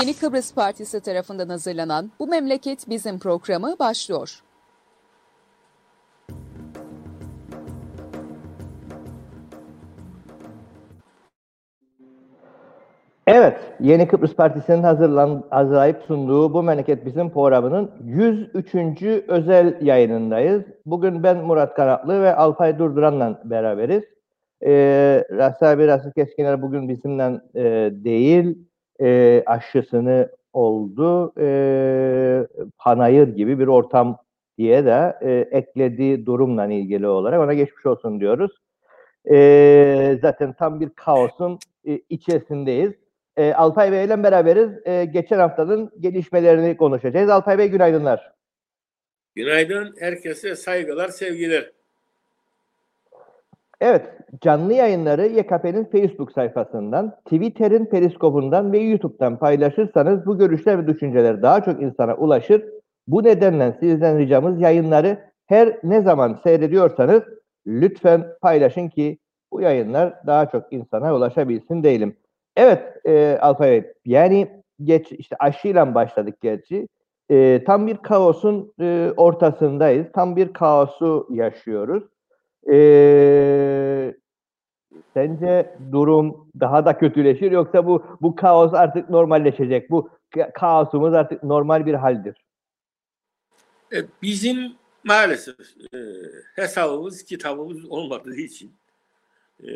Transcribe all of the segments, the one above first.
Yeni Kıbrıs Partisi tarafından hazırlanan Bu Memleket Bizim programı başlıyor. Evet, Yeni Kıbrıs Partisi'nin hazırlayıp sunduğu Bu Memleket Bizim programının 103. özel yayınındayız. Bugün ben Murat Kanatlı ve Alpay Durduran'la beraberiz. Ee, Rassi abi Rassi Keskiner bugün bizimle e, değil, e, aşısını oldu. E, panayır gibi bir ortam diye de e, eklediği durumla ilgili olarak ona geçmiş olsun diyoruz. E, zaten tam bir kaosun e, içerisindeyiz. E, Alpay Bey ile beraberiz. E, geçen haftanın gelişmelerini konuşacağız. Alpay Bey günaydınlar. Günaydın. Herkese saygılar, sevgiler. Evet, canlı yayınları YKP'nin Facebook sayfasından, Twitter'in periskopundan ve YouTube'dan paylaşırsanız bu görüşler ve düşünceler daha çok insana ulaşır. Bu nedenle sizden ricamız yayınları her ne zaman seyrediyorsanız lütfen paylaşın ki bu yayınlar daha çok insana ulaşabilsin değilim. Evet e, Alfa Bey, yani geç işte aşıyla başladık gerçi. E, tam bir kaosun e, ortasındayız. Tam bir kaosu yaşıyoruz. E, sence durum daha da kötüleşir yoksa bu bu kaos artık normalleşecek? Bu kaosumuz artık normal bir haldir. E, bizim maalesef e, hesabımız, kitabımız olmadığı için e,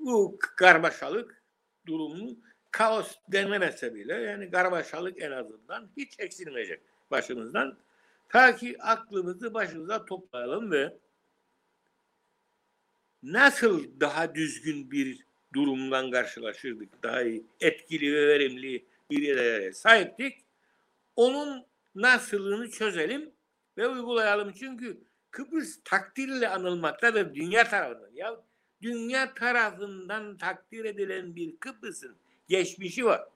bu karmaşalık durumu kaos denemese bile yani karmaşalık en azından hiç eksilmeyecek başımızdan. Ta ki aklımızı başımıza toplayalım ve nasıl daha düzgün bir durumdan karşılaşırdık, daha iyi, etkili ve verimli bir yere sahiptik. Onun nasılını çözelim ve uygulayalım. Çünkü Kıbrıs takdirle anılmakta ve dünya tarafından. Ya dünya tarafından takdir edilen bir Kıbrıs'ın geçmişi var.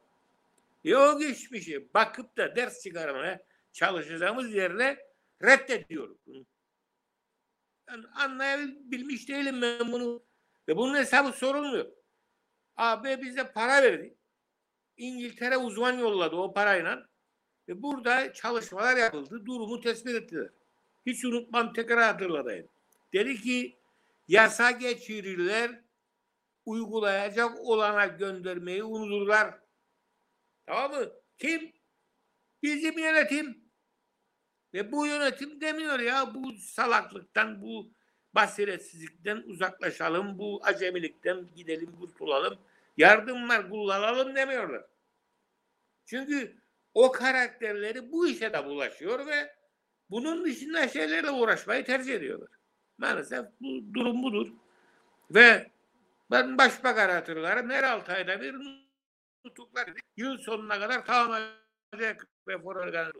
E o geçmişi bakıp da ders çıkarmaya çalışacağımız yerle reddediyoruz. Anlayabilmiş değilim ben bunu. Ve bunun hesabı sorulmuyor. AB bize para verdi. İngiltere uzman yolladı o parayla. Ve burada çalışmalar yapıldı. Durumu tespit ettiler. Hiç unutmam tekrar hatırlatayım. Dedi ki yasa geçirirler uygulayacak olana göndermeyi unuturlar. Tamam mı? Kim? Bizim yönetim. Ve bu yönetim demiyor ya bu salaklıktan, bu basiretsizlikten uzaklaşalım, bu acemilikten gidelim, kurtulalım, yardımlar kullanalım demiyorlar. Çünkü o karakterleri bu işe de bulaşıyor ve bunun dışında şeylerle uğraşmayı tercih ediyorlar. Maalesef bu durum budur. Ve ben başbakan hatırlarım her altı ayda bir nutuklar yıl sonuna kadar tamamlayacak reform organı.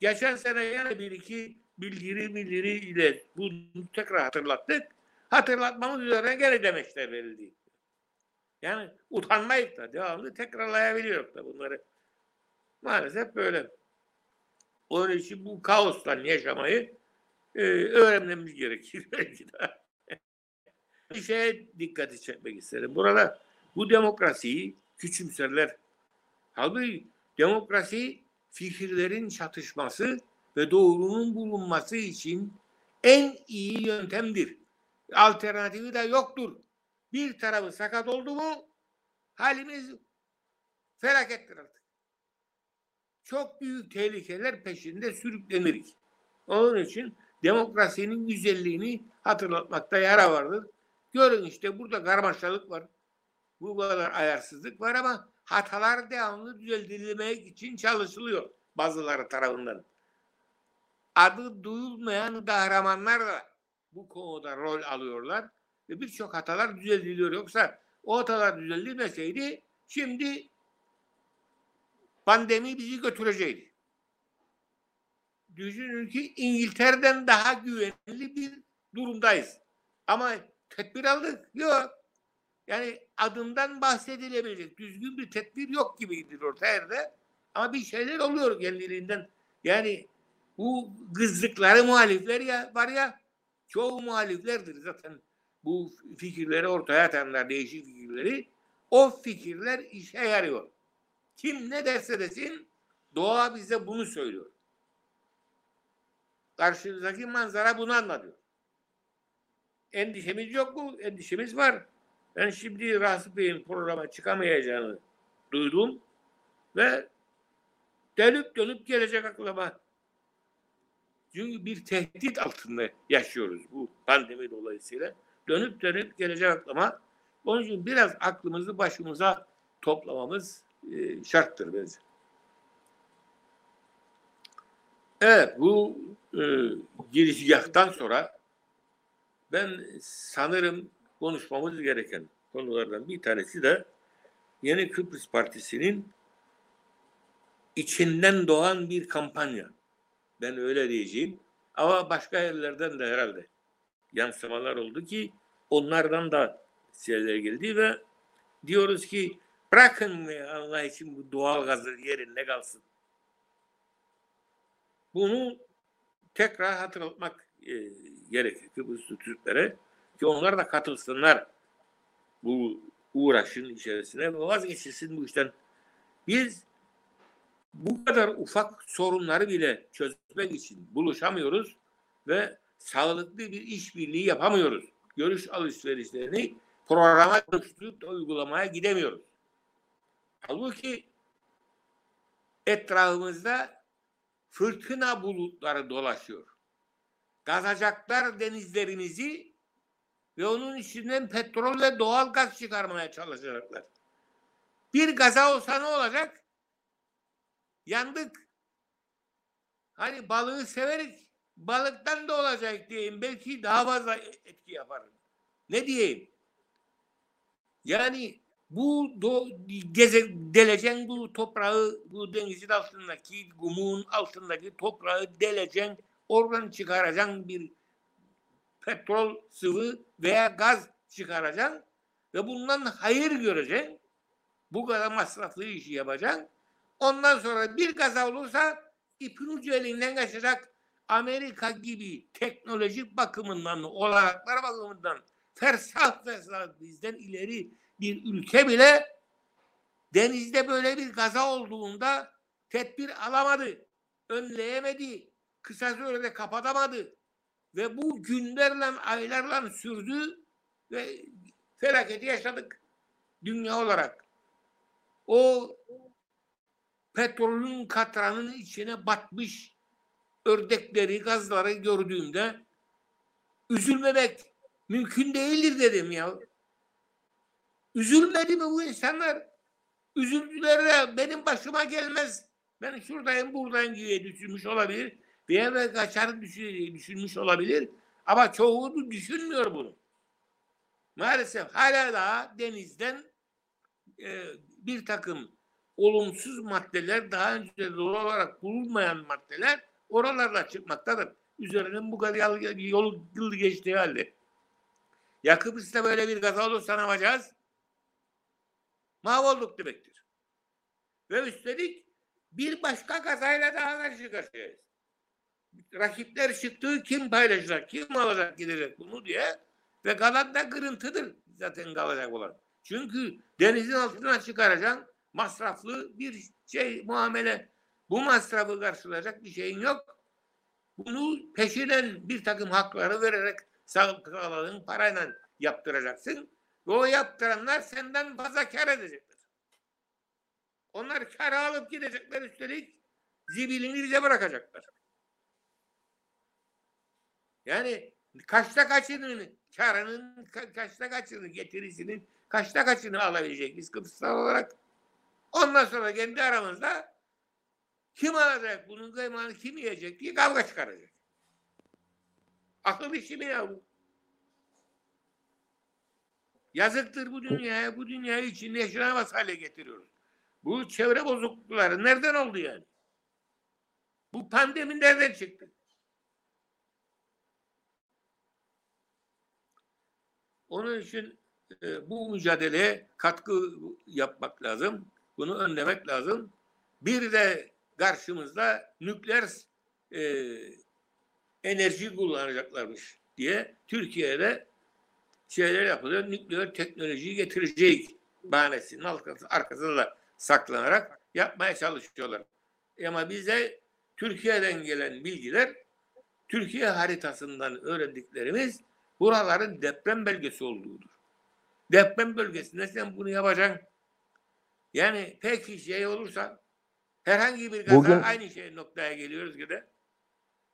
Geçen sene yine bir iki bildiri bildiri ile bunu tekrar hatırlattık. Hatırlatmamız üzerine geri demeçler verildi. Yani utanmayıp da devamlı tekrarlayabiliyoruz da bunları. Maalesef böyle. Onun için bu kaostan yaşamayı e, öğrenmemiz gerekir bir şeye dikkati çekmek isterim. Burada bu demokrasiyi küçümserler. Halbuki demokrasi fikirlerin çatışması ve doğrunun bulunması için en iyi yöntemdir. Alternatifi de yoktur. Bir tarafı sakat oldu mu halimiz felakettir artık. Çok büyük tehlikeler peşinde sürüklenirik. Onun için demokrasinin güzelliğini hatırlatmakta yara vardır. Görün işte burada karmaşalık var. Bu kadar ayarsızlık var ama hatalar devamlı düzeltilmek için çalışılıyor bazıları tarafından. Adı duyulmayan kahramanlar da bu konuda rol alıyorlar ve birçok hatalar düzeltiliyor. Yoksa o hatalar düzeltilmeseydi şimdi pandemi bizi götürecekti. Düşünün ki İngiltere'den daha güvenli bir durumdayız. Ama tedbir aldık. Yok. Yani adından bahsedilebilecek düzgün bir tedbir yok gibidir orta yerde. Ama bir şeyler oluyor kendiliğinden. Yani bu gızlıkları muhalifler ya var ya çoğu muhaliflerdir zaten bu fikirleri ortaya atanlar değişik fikirleri o fikirler işe yarıyor. Kim ne derse desin doğa bize bunu söylüyor. Karşımızdaki manzara bunu anlatıyor. Endişemiz yok mu? Endişemiz var. Ben şimdi Rasip Bey'in programa çıkamayacağını duydum ve dönüp dönüp gelecek aklıma. Çünkü bir tehdit altında yaşıyoruz bu pandemi dolayısıyla. Dönüp dönüp gelecek aklıma. Onun için biraz aklımızı başımıza toplamamız e, şarttır bence. Evet bu e, girişgahtan sonra ben sanırım konuşmamız gereken konulardan bir tanesi de Yeni Kıbrıs Partisi'nin içinden doğan bir kampanya. Ben öyle diyeceğim. Ama başka yerlerden de herhalde yansımalar oldu ki onlardan da şeyler geldi ve diyoruz ki bırakın Allah için bu doğal gazı yerinde kalsın. Bunu tekrar hatırlatmak e, gerekir Kıbrıslı Türklere ki onlar da katılsınlar bu uğraşın içerisine ve vazgeçilsin bu işten. Biz bu kadar ufak sorunları bile çözmek için buluşamıyoruz ve sağlıklı bir işbirliği yapamıyoruz. Görüş alışverişlerini programa dönüştürüp uygulamaya gidemiyoruz. Halbuki etrafımızda fırtına bulutları dolaşıyor. Gazacaklar denizlerimizi ve onun içinden petrol ve doğal gaz çıkarmaya çalışacaklar. Bir gaza olsa ne olacak? Yandık. Hani balığı severik. Balıktan da olacak diyeyim. Belki daha fazla etki yapar. Ne diyeyim? Yani bu do, geze, delecen bu toprağı, bu denizin altındaki, gumun altındaki toprağı delecen, oradan çıkaracak bir petrol, sıvı veya gaz çıkaracaksın ve bundan hayır göreceksin. Bu kadar masraflı işi yapacaksın. Ondan sonra bir kaza olursa ipin ucu elinden kaçacak. Amerika gibi teknolojik bakımından, olanaklar bakımından fersah fersah bizden ileri bir ülke bile denizde böyle bir kaza olduğunda tedbir alamadı, önleyemedi, kısa sürede kapatamadı ve bu günlerle, aylarla sürdü ve felaketi yaşadık dünya olarak. O petrolün katranın içine batmış ördekleri, gazları gördüğümde üzülmemek mümkün değildir dedim ya. Üzülmedi mi bu insanlar? Üzüldüler de benim başıma gelmez. Ben şuradayım buradayım diye düşünmüş olabilir. Bir eve kaçar düşünmüş olabilir. Ama çoğu düşünmüyor bunu. Maalesef hala daha denizden e, bir takım olumsuz maddeler daha önce doğal olarak bulunmayan maddeler oralarla çıkmaktadır. Üzerinden bu kadar yol, yıl geçtiği halde. Ya Kıbrıs'ta böyle bir kaza olursa ne yapacağız? Mahvolduk demektir. Ve üstelik bir başka kazayla daha karşı karşıyayız. Rakipler çıktığı kim paylaşacak, kim alacak gidecek bunu diye ve kalan da kırıntıdır zaten kalacak olan. Çünkü denizin altına çıkaracaksın masraflı bir şey muamele. Bu masrafı karşılayacak bir şeyin yok. Bunu peşinen bir takım hakları vererek sağlıklı parayla yaptıracaksın. Ve o yaptıranlar senden fazla kar edecekler. Onlar kar alıp gidecekler üstelik zibilini bize bırakacaklar. Yani kaçta kaçını karının kaçta kaçını getirisinin kaçta kaçını alabilecek biz Kıbrıslar olarak. Ondan sonra kendi aramızda kim alacak bunun kıymanı kim yiyecek diye kavga çıkaracak. Akıl işi mi ya bu? Yazıktır bu dünyaya. Bu dünyayı içinde yaşanamaz hale getiriyoruz. Bu çevre bozuklukları nereden oldu yani? Bu pandemi nereden çıktı? Onun için e, bu mücadeleye katkı yapmak lazım. Bunu önlemek lazım. Bir de karşımızda nükleer e, enerji kullanacaklarmış diye Türkiye'de şeyler yapılıyor. Nükleer teknolojiyi getirecek bahanesinin arkasında, arkasında saklanarak yapmaya çalışıyorlar. Ama bize Türkiye'den gelen bilgiler Türkiye haritasından öğrendiklerimiz buraların deprem bölgesi olduğudur. Deprem bölgesinde sen bunu yapacaksın. Yani peki şey olursa herhangi bir gaza Bugün- aynı şey noktaya geliyoruz ki de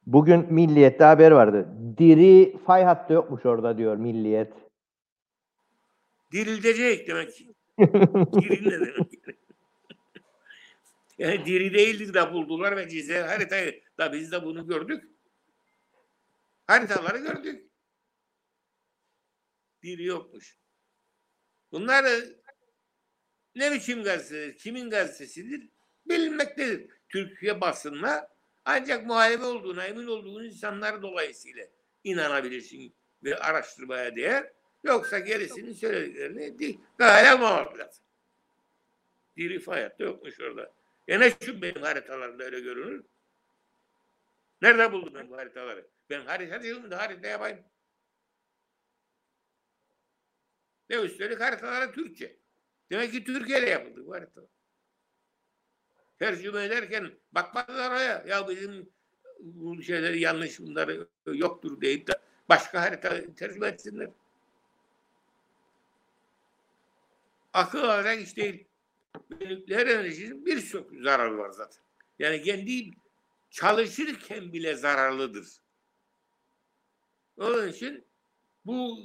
Bugün Milliyet'te haber vardı. Diri fay hattı yokmuş orada diyor Milliyet. diriltecek demek ki. Diri ne demek? yani diri değildik de buldular ve cize haritayı da biz de bunu gördük. Haritaları gördük. Diri yokmuş. Bunlar e, ne biçim gazetedir, kimin gazetesidir bilinmektedir. Türkiye basınına ancak muhalefet olduğuna emin olduğun insanlar dolayısıyla inanabilirsin ve araştırmaya değer. Yoksa gerisini söylediklerini değil. Gayet almamak lazım. Diri hayatta yokmuş orada. Ya ne şu benim haritalarımda öyle görünür? Nerede buldum ben bu haritaları? Ben haritacıyım da harita yapayım. Ve üstelik haritaları Türkçe. Demek ki Türkiye'de yapıldı bu harita. Tercüme ederken bakmadılar oraya. Ya bizim bu şeyleri yanlış bunları yoktur deyip de başka harita tercüme etsinler. Akıl alacak iş değil. Nükleer enerjinin birçok zararı var zaten. Yani kendi çalışırken bile zararlıdır. Onun için bu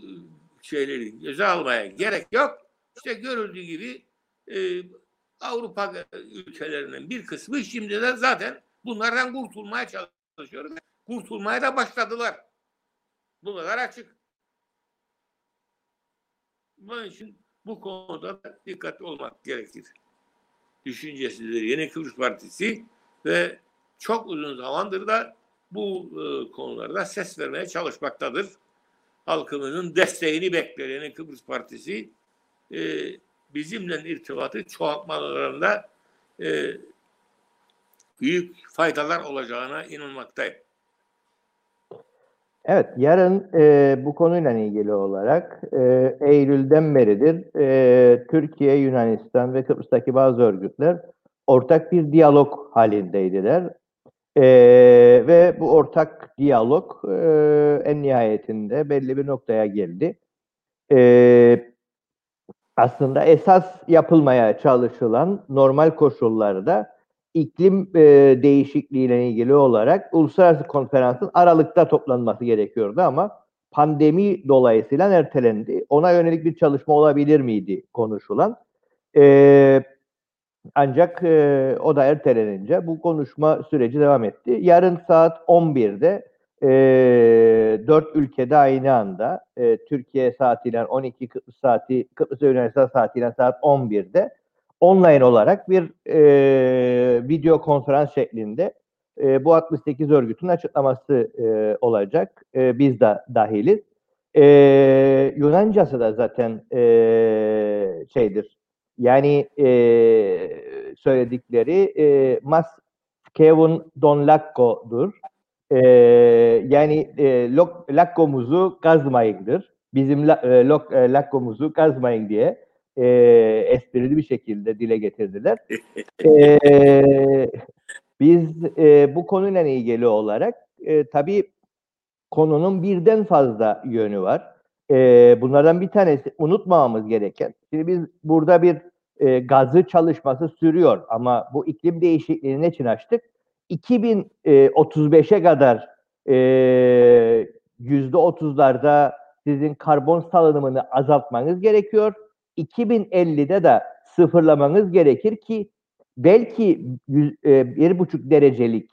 şeyleri göze almaya gerek yok. İşte görüldüğü gibi e, Avrupa ülkelerinin bir kısmı şimdi de zaten bunlardan kurtulmaya çalışıyor. Kurtulmaya da başladılar. Bu kadar açık. Bunun için bu konuda da dikkatli olmak gerekir. Düşüncesidir Yeni Kıbrıs Partisi ve çok uzun zamandır da bu e, konularda ses vermeye çalışmaktadır. Halkımızın desteğini bekler Kıbrıs Partisi. E, bizimle irtibatı çoğaltmalarında e, büyük faydalar olacağına inanmaktayım. Evet, yarın e, bu konuyla ilgili olarak e, Eylül'den beridir e, Türkiye, Yunanistan ve Kıbrıs'taki bazı örgütler ortak bir diyalog halindeydiler. E, ve bu ortak diyalog e, en nihayetinde belli bir noktaya geldi. E, aslında esas yapılmaya çalışılan normal koşullarda iklim e, değişikliğiyle ilgili olarak uluslararası konferansın Aralık'ta toplanması gerekiyordu ama pandemi dolayısıyla ertelendi. Ona yönelik bir çalışma olabilir miydi konuşulan. E, ancak e, o da ertelenince bu konuşma süreci devam etti. Yarın saat 11'de e, 4 ülkede aynı anda e, Türkiye saatiyle 12 Kıbrıs saati, Kıbrıs Yunanistan saatiyle saat 11'de online olarak bir e, video konferans şeklinde e, bu 68 örgütün açıklaması e, olacak. E, biz de dahiliz. E, Yunancası da zaten e, şeydir. Yani e, söyledikleri e, mas kevun don lakko'dur. E, yani e, lok, lakkomuzu kazmayındır. Bizim la, e, lok, e, lakkomuzu kazmayın diye e, esprili bir şekilde dile getirdiler. e, biz e, bu konuyla ilgili olarak e, tabii konunun birden fazla yönü var. E, bunlardan bir tanesi unutmamamız gereken. Şimdi biz burada bir e, gazı çalışması sürüyor ama bu iklim değişikliğini için açtık? 2035'e kadar yüzde otuzlarda sizin karbon salınımını azaltmanız gerekiyor. 2050'de de sıfırlamanız gerekir ki belki bir buçuk derecelik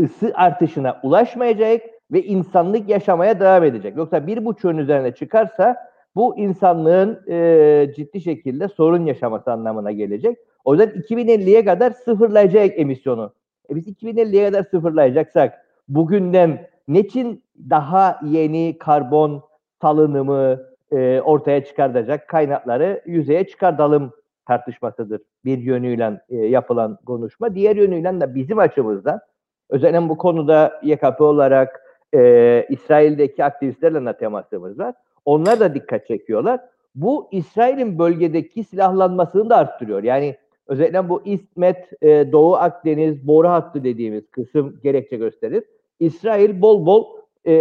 ısı artışına ulaşmayacak ve insanlık yaşamaya devam edecek. Yoksa bir buçuğun üzerine çıkarsa bu insanlığın e, ciddi şekilde sorun yaşaması anlamına gelecek. O yüzden 2050'ye kadar sıfırlayacak emisyonu. E biz 2050'ye kadar sıfırlayacaksak bugünden niçin daha yeni karbon salınımı e, ortaya çıkartacak kaynakları yüzeye çıkartalım tartışmasıdır bir yönüyle e, yapılan konuşma. Diğer yönüyle de bizim açımızdan özellikle bu konuda YKP olarak e, İsrail'deki aktivistlerle de temasımız var. Onlar da dikkat çekiyorlar. Bu İsrail'in bölgedeki silahlanmasını da arttırıyor. Yani Özellikle bu İsmet, e, Doğu Akdeniz, boru hattı dediğimiz kısım gerekçe gösterir. İsrail bol bol e,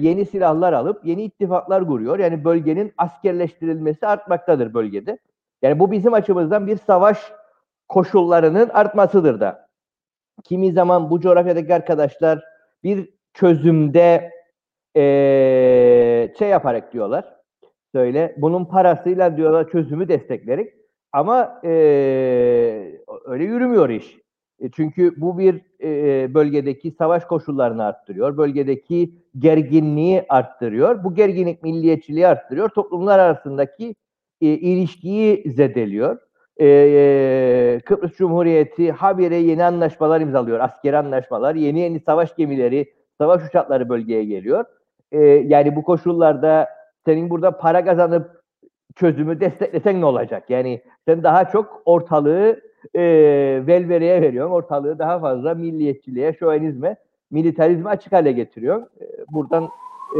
yeni silahlar alıp yeni ittifaklar kuruyor. Yani bölgenin askerleştirilmesi artmaktadır bölgede. Yani bu bizim açımızdan bir savaş koşullarının artmasıdır da. Kimi zaman bu coğrafyadaki arkadaşlar bir çözümde e, şey yaparak diyorlar. Söyle bunun parasıyla diyorlar çözümü desteklerik. Ama e, öyle yürümüyor iş. E, çünkü bu bir e, bölgedeki savaş koşullarını arttırıyor. Bölgedeki gerginliği arttırıyor. Bu gerginlik milliyetçiliği arttırıyor. Toplumlar arasındaki e, ilişkiyi zedeliyor. E, e, Kıbrıs Cumhuriyeti habire yeni anlaşmalar imzalıyor. Askeri anlaşmalar, yeni yeni savaş gemileri, savaş uçakları bölgeye geliyor. E, yani bu koşullarda senin burada para kazanıp çözümü desteklesen ne olacak? Yani sen daha çok ortalığı e, velvereye veriyorsun. Ortalığı daha fazla milliyetçiliğe, şövenizme, militarizme açık hale getiriyor. E, buradan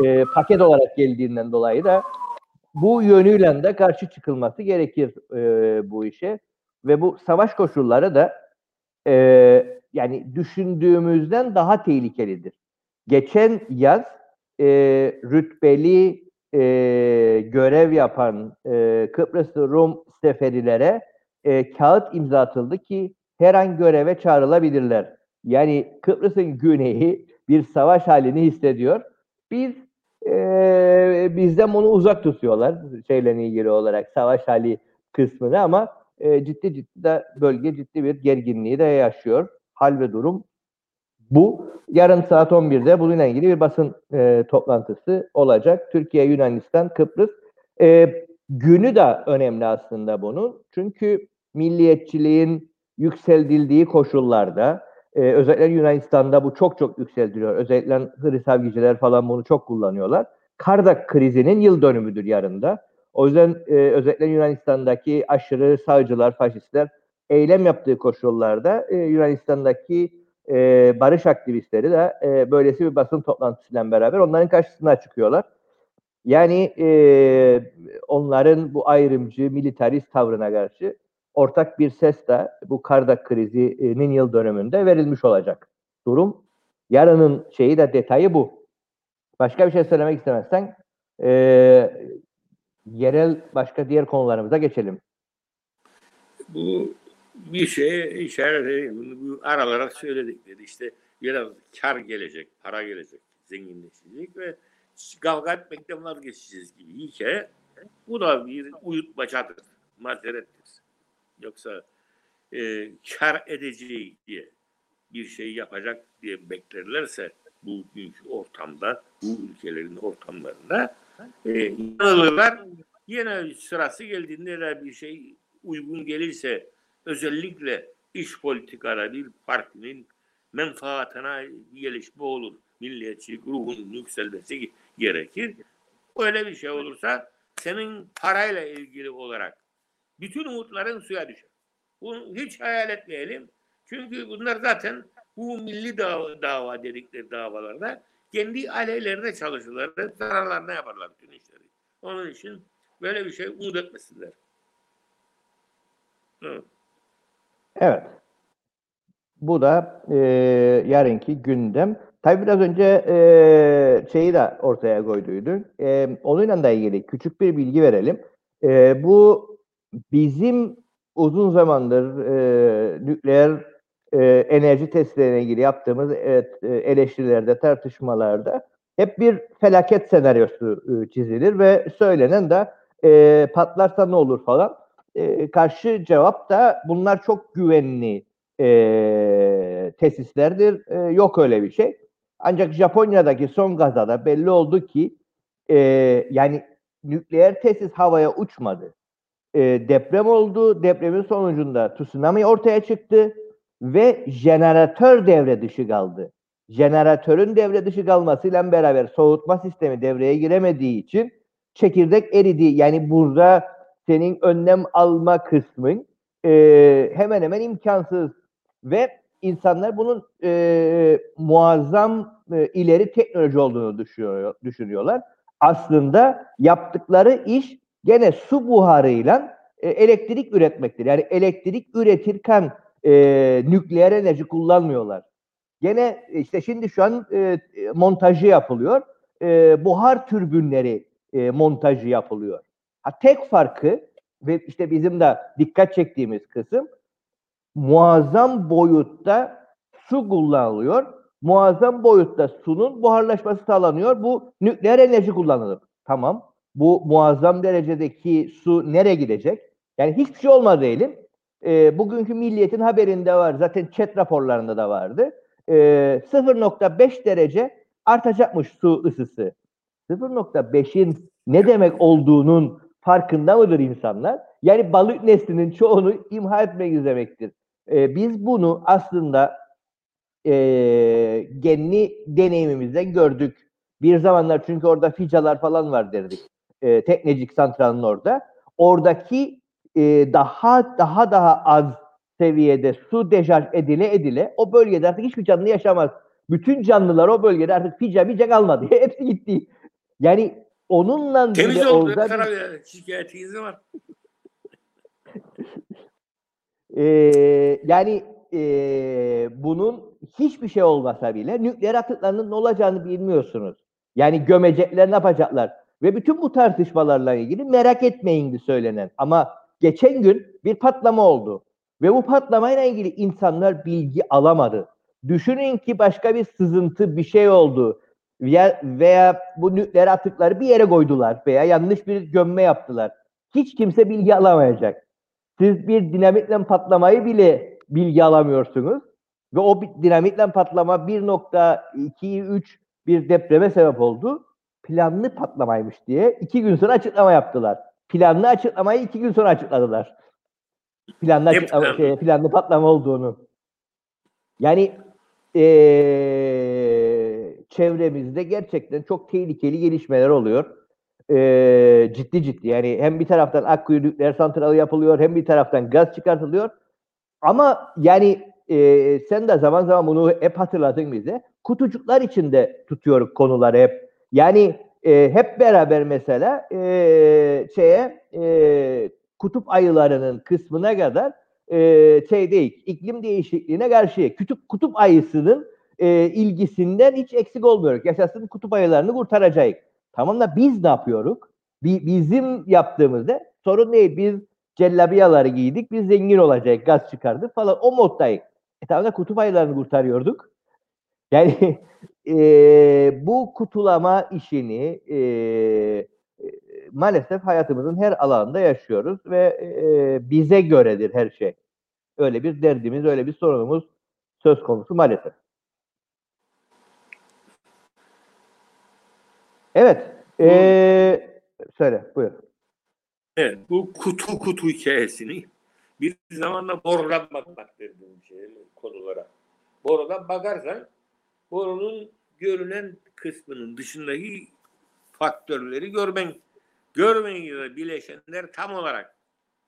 e, paket olarak geldiğinden dolayı da bu yönüyle de karşı çıkılması gerekir e, bu işe. Ve bu savaş koşulları da e, yani düşündüğümüzden daha tehlikelidir. Geçen yaz e, rütbeli e, görev yapan e, Kıbrıs Rum seferilere e, kağıt imza atıldı ki her an göreve çağrılabilirler. Yani Kıbrıs'ın güneyi bir savaş halini hissediyor. Biz e, bizden bunu uzak tutuyorlar şeyle ilgili olarak savaş hali kısmını ama e, ciddi ciddi de bölge ciddi bir gerginliği de yaşıyor. Hal ve durum bu. Yarın saat 11'de bununla ilgili bir basın e, toplantısı olacak. Türkiye, Yunanistan, Kıbrıs. E, günü de önemli aslında bunun. Çünkü milliyetçiliğin yükseltildiği koşullarda e, özellikle Yunanistan'da bu çok çok yükseldiriyor. Özellikle Hristavgiciler falan bunu çok kullanıyorlar. Kardak krizinin yıl dönümüdür yarında. O yüzden e, özellikle Yunanistan'daki aşırı sağcılar, faşistler eylem yaptığı koşullarda e, Yunanistan'daki e, barış aktivistleri de e, böylesi bir basın toplantısıyla beraber onların karşısına çıkıyorlar. Yani e, onların bu ayrımcı, militarist tavrına karşı ortak bir ses de bu Kardak krizinin yıl dönümünde verilmiş olacak. Durum yarının şeyi de detayı bu. Başka bir şey söylemek istemezsen e, yerel başka diğer konularımıza geçelim. Bu bir şeye işaret edeyim. Bunu bu aralara söyledik dedi. İşte biraz kar gelecek, para gelecek, zenginleşecek ve kavga etmekten vazgeçeceğiz gibi hikaye. Bu da bir uyutmacadır, mazerettir. Yoksa e, kar edeceği diye bir şey yapacak diye beklerlerse bu büyük ortamda, bu ülkelerin ortamlarında e, yanılırlar. Yine sırası geldiğinde de bir şey uygun gelirse özellikle iş politikada bir partinin menfaatına gelişme olur. Milliyetçi ruhunun yükselmesi gerekir. Öyle bir şey olursa senin parayla ilgili olarak bütün umutların suya düşer. Bunu hiç hayal etmeyelim. Çünkü bunlar zaten bu milli dava, dava dedikleri davalarda kendi aleyhlerine çalışırlar. Zararlarına yaparlar bütün işleri. Onun için böyle bir şey umut etmesinler. Evet. Evet. Bu da e, yarınki gündem. Tabii biraz önce e, şeyi de ortaya koyduydun. E, onunla da ilgili küçük bir bilgi verelim. E, bu bizim uzun zamandır e, nükleer e, enerji testlerine ilgili yaptığımız evet, eleştirilerde, tartışmalarda hep bir felaket senaryosu e, çizilir ve söylenen de e, patlarsa ne olur falan. E, karşı cevap da bunlar çok güvenli e, tesislerdir. E, yok öyle bir şey. Ancak Japonya'daki son gazada belli oldu ki e, yani nükleer tesis havaya uçmadı e, deprem oldu. Depremin sonucunda tsunami ortaya çıktı ve jeneratör devre dışı kaldı. Jeneratörün devre dışı kalmasıyla beraber soğutma sistemi devreye giremediği için çekirdek eridi. Yani burada senin önlem alma kısmın e, hemen hemen imkansız ve insanlar bunun e, muazzam e, ileri teknoloji olduğunu düşünüyor, düşünüyorlar. Aslında yaptıkları iş gene su buharıyla e, elektrik üretmektir. Yani elektrik üretirken e, nükleer enerji kullanmıyorlar. Gene işte şimdi şu an e, montajı yapılıyor. E, buhar türbünleri e, montajı yapılıyor. Ha, tek farkı ve işte bizim de dikkat çektiğimiz kısım muazzam boyutta su kullanılıyor. Muazzam boyutta sunun buharlaşması sağlanıyor. Bu nükleer enerji kullanılır. Tamam. Bu muazzam derecedeki su nereye gidecek? Yani hiçbir şey olmaz diyelim. E, bugünkü Milliyet'in haberinde var. Zaten chat raporlarında da vardı. E, 0.5 derece artacakmış su ısısı. 0.5'in ne demek olduğunun farkında mıdır insanlar? Yani balık neslinin çoğunu imha etmek demektir. E, biz bunu aslında e, genli deneyimimizden gördük. Bir zamanlar çünkü orada ficalar falan var derdik. E, Teknecik santralının orada. Oradaki e, daha daha daha az seviyede su deşarj edile edile o bölgede artık hiçbir canlı yaşamaz. Bütün canlılar o bölgede artık fica fica kalmadı. Hepsi gitti. Yani onunla Temiz bile oldu. orada Taraf şikayetiniz var. Ee, yani ee, bunun hiçbir şey olmasa bile nükleer atıklarının ne olacağını bilmiyorsunuz. Yani gömecekler ne yapacaklar? Ve bütün bu tartışmalarla ilgili merak etmeyin söylenen. Ama geçen gün bir patlama oldu. Ve bu patlamayla ilgili insanlar bilgi alamadı. Düşünün ki başka bir sızıntı bir şey oldu. Veya, veya bu nükleer atıkları bir yere koydular veya yanlış bir gömme yaptılar. Hiç kimse bilgi alamayacak. Siz bir dinamitle patlamayı bile bilgi alamıyorsunuz. Ve o dinamitle patlama 1.23 bir depreme sebep oldu. Planlı patlamaymış diye iki gün sonra açıklama yaptılar. Planlı açıklamayı iki gün sonra açıkladılar. Planlı, açıklama, şey, planlı patlama olduğunu. Yani eee, çevremizde gerçekten çok tehlikeli gelişmeler oluyor. Eee, ciddi ciddi. Yani hem bir taraftan Akkuyu nükleer santralı yapılıyor hem bir taraftan gaz çıkartılıyor. Ama yani e, sen de zaman zaman bunu hep hatırladın bize. Kutucuklar içinde tutuyoruz konuları hep. Yani e, hep beraber mesela e, şeye e, kutup ayılarının kısmına kadar e, şey iklim değişikliğine karşı kutup, kutup ayısının e, ilgisinden hiç eksik olmuyoruz. Yaşasın kutup ayılarını kurtaracağız. Tamam da biz ne yapıyoruz? Bi- bizim yaptığımızda sorun değil. Biz cellabiyaları giydik, biz zengin olacak, gaz çıkardık falan. O moddayız. E tamam da kutup ayılarını kurtarıyorduk. Yani eee, bu kutulama işini e, maalesef hayatımızın her alanında yaşıyoruz ve eee, bize göredir her şey. Öyle bir derdimiz, öyle bir sorunumuz söz konusu maalesef. Evet. eee, söyle, buyur. Evet, bu kutu kutu hikayesini bir zamanla borudan bakmak dediğim şey, konulara. Borudan bakarsan borunun görünen kısmının dışındaki faktörleri görmen görmeyen bileşenler tam olarak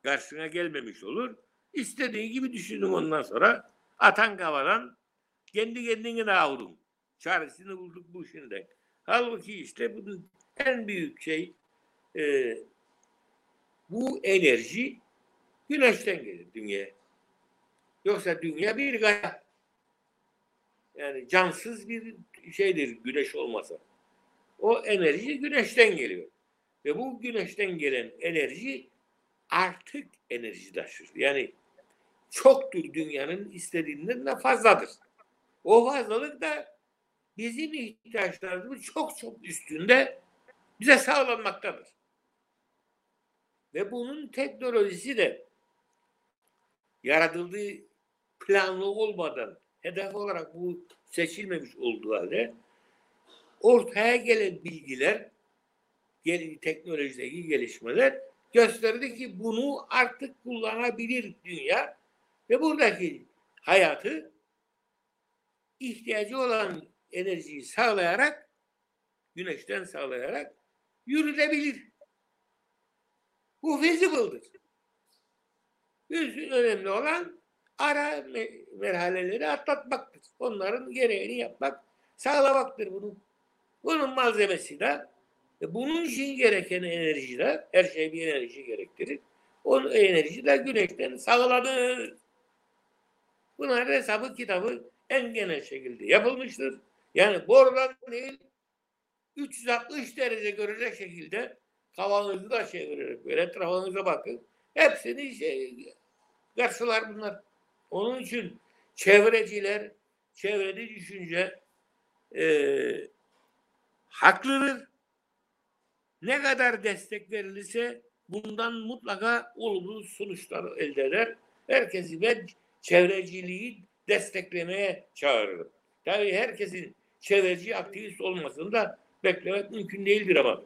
karşına gelmemiş olur. İstediği gibi düşünün ondan sonra atan kavadan kendi kendini davudun. Çaresini bulduk bu işinden. Halbuki işte bunun en büyük şey e, bu enerji güneşten gelir dünyaya. Yoksa dünya bir gaya. Yani cansız bir şeydir güneş olmasa. O enerji güneşten geliyor. Ve bu güneşten gelen enerji artık enerji taşır. Yani çoktur dünyanın istediğinden de fazladır. O fazlalık da bizim ihtiyaçlarımızın çok çok üstünde bize sağlanmaktadır. Ve bunun teknolojisi de yaratıldığı planlı olmadan hedef olarak bu seçilmemiş olduğu halde ortaya gelen bilgiler teknolojideki gelişmeler gösterdi ki bunu artık kullanabilir dünya ve buradaki hayatı ihtiyacı olan enerjiyi sağlayarak güneşten sağlayarak yürütebilir. Bu feasible'dır. Bütün önemli olan ara me- merhaleleri atlatmaktır. Onların gereğini yapmak, sağlamaktır bunun. Bunun malzemesi de, e, bunun için gereken enerji de, her şey bir enerji gerektirir. O enerji de güneşten sağlanır. Bunlar hesabı kitabı en genel şekilde yapılmıştır. Yani borudan değil 360 derece görecek şekilde kafanızı da çevirerek böyle etrafınıza bakın. Hepsini şey, karşılar bunlar. Onun için çevreciler, çevreci düşünce e, haklıdır. Ne kadar destek verilirse bundan mutlaka olumlu sonuçlar elde eder. Herkesi ben çevreciliği desteklemeye çağırırım. Tabii herkesin çevreci aktivist olmasını da beklemek mümkün değildir ama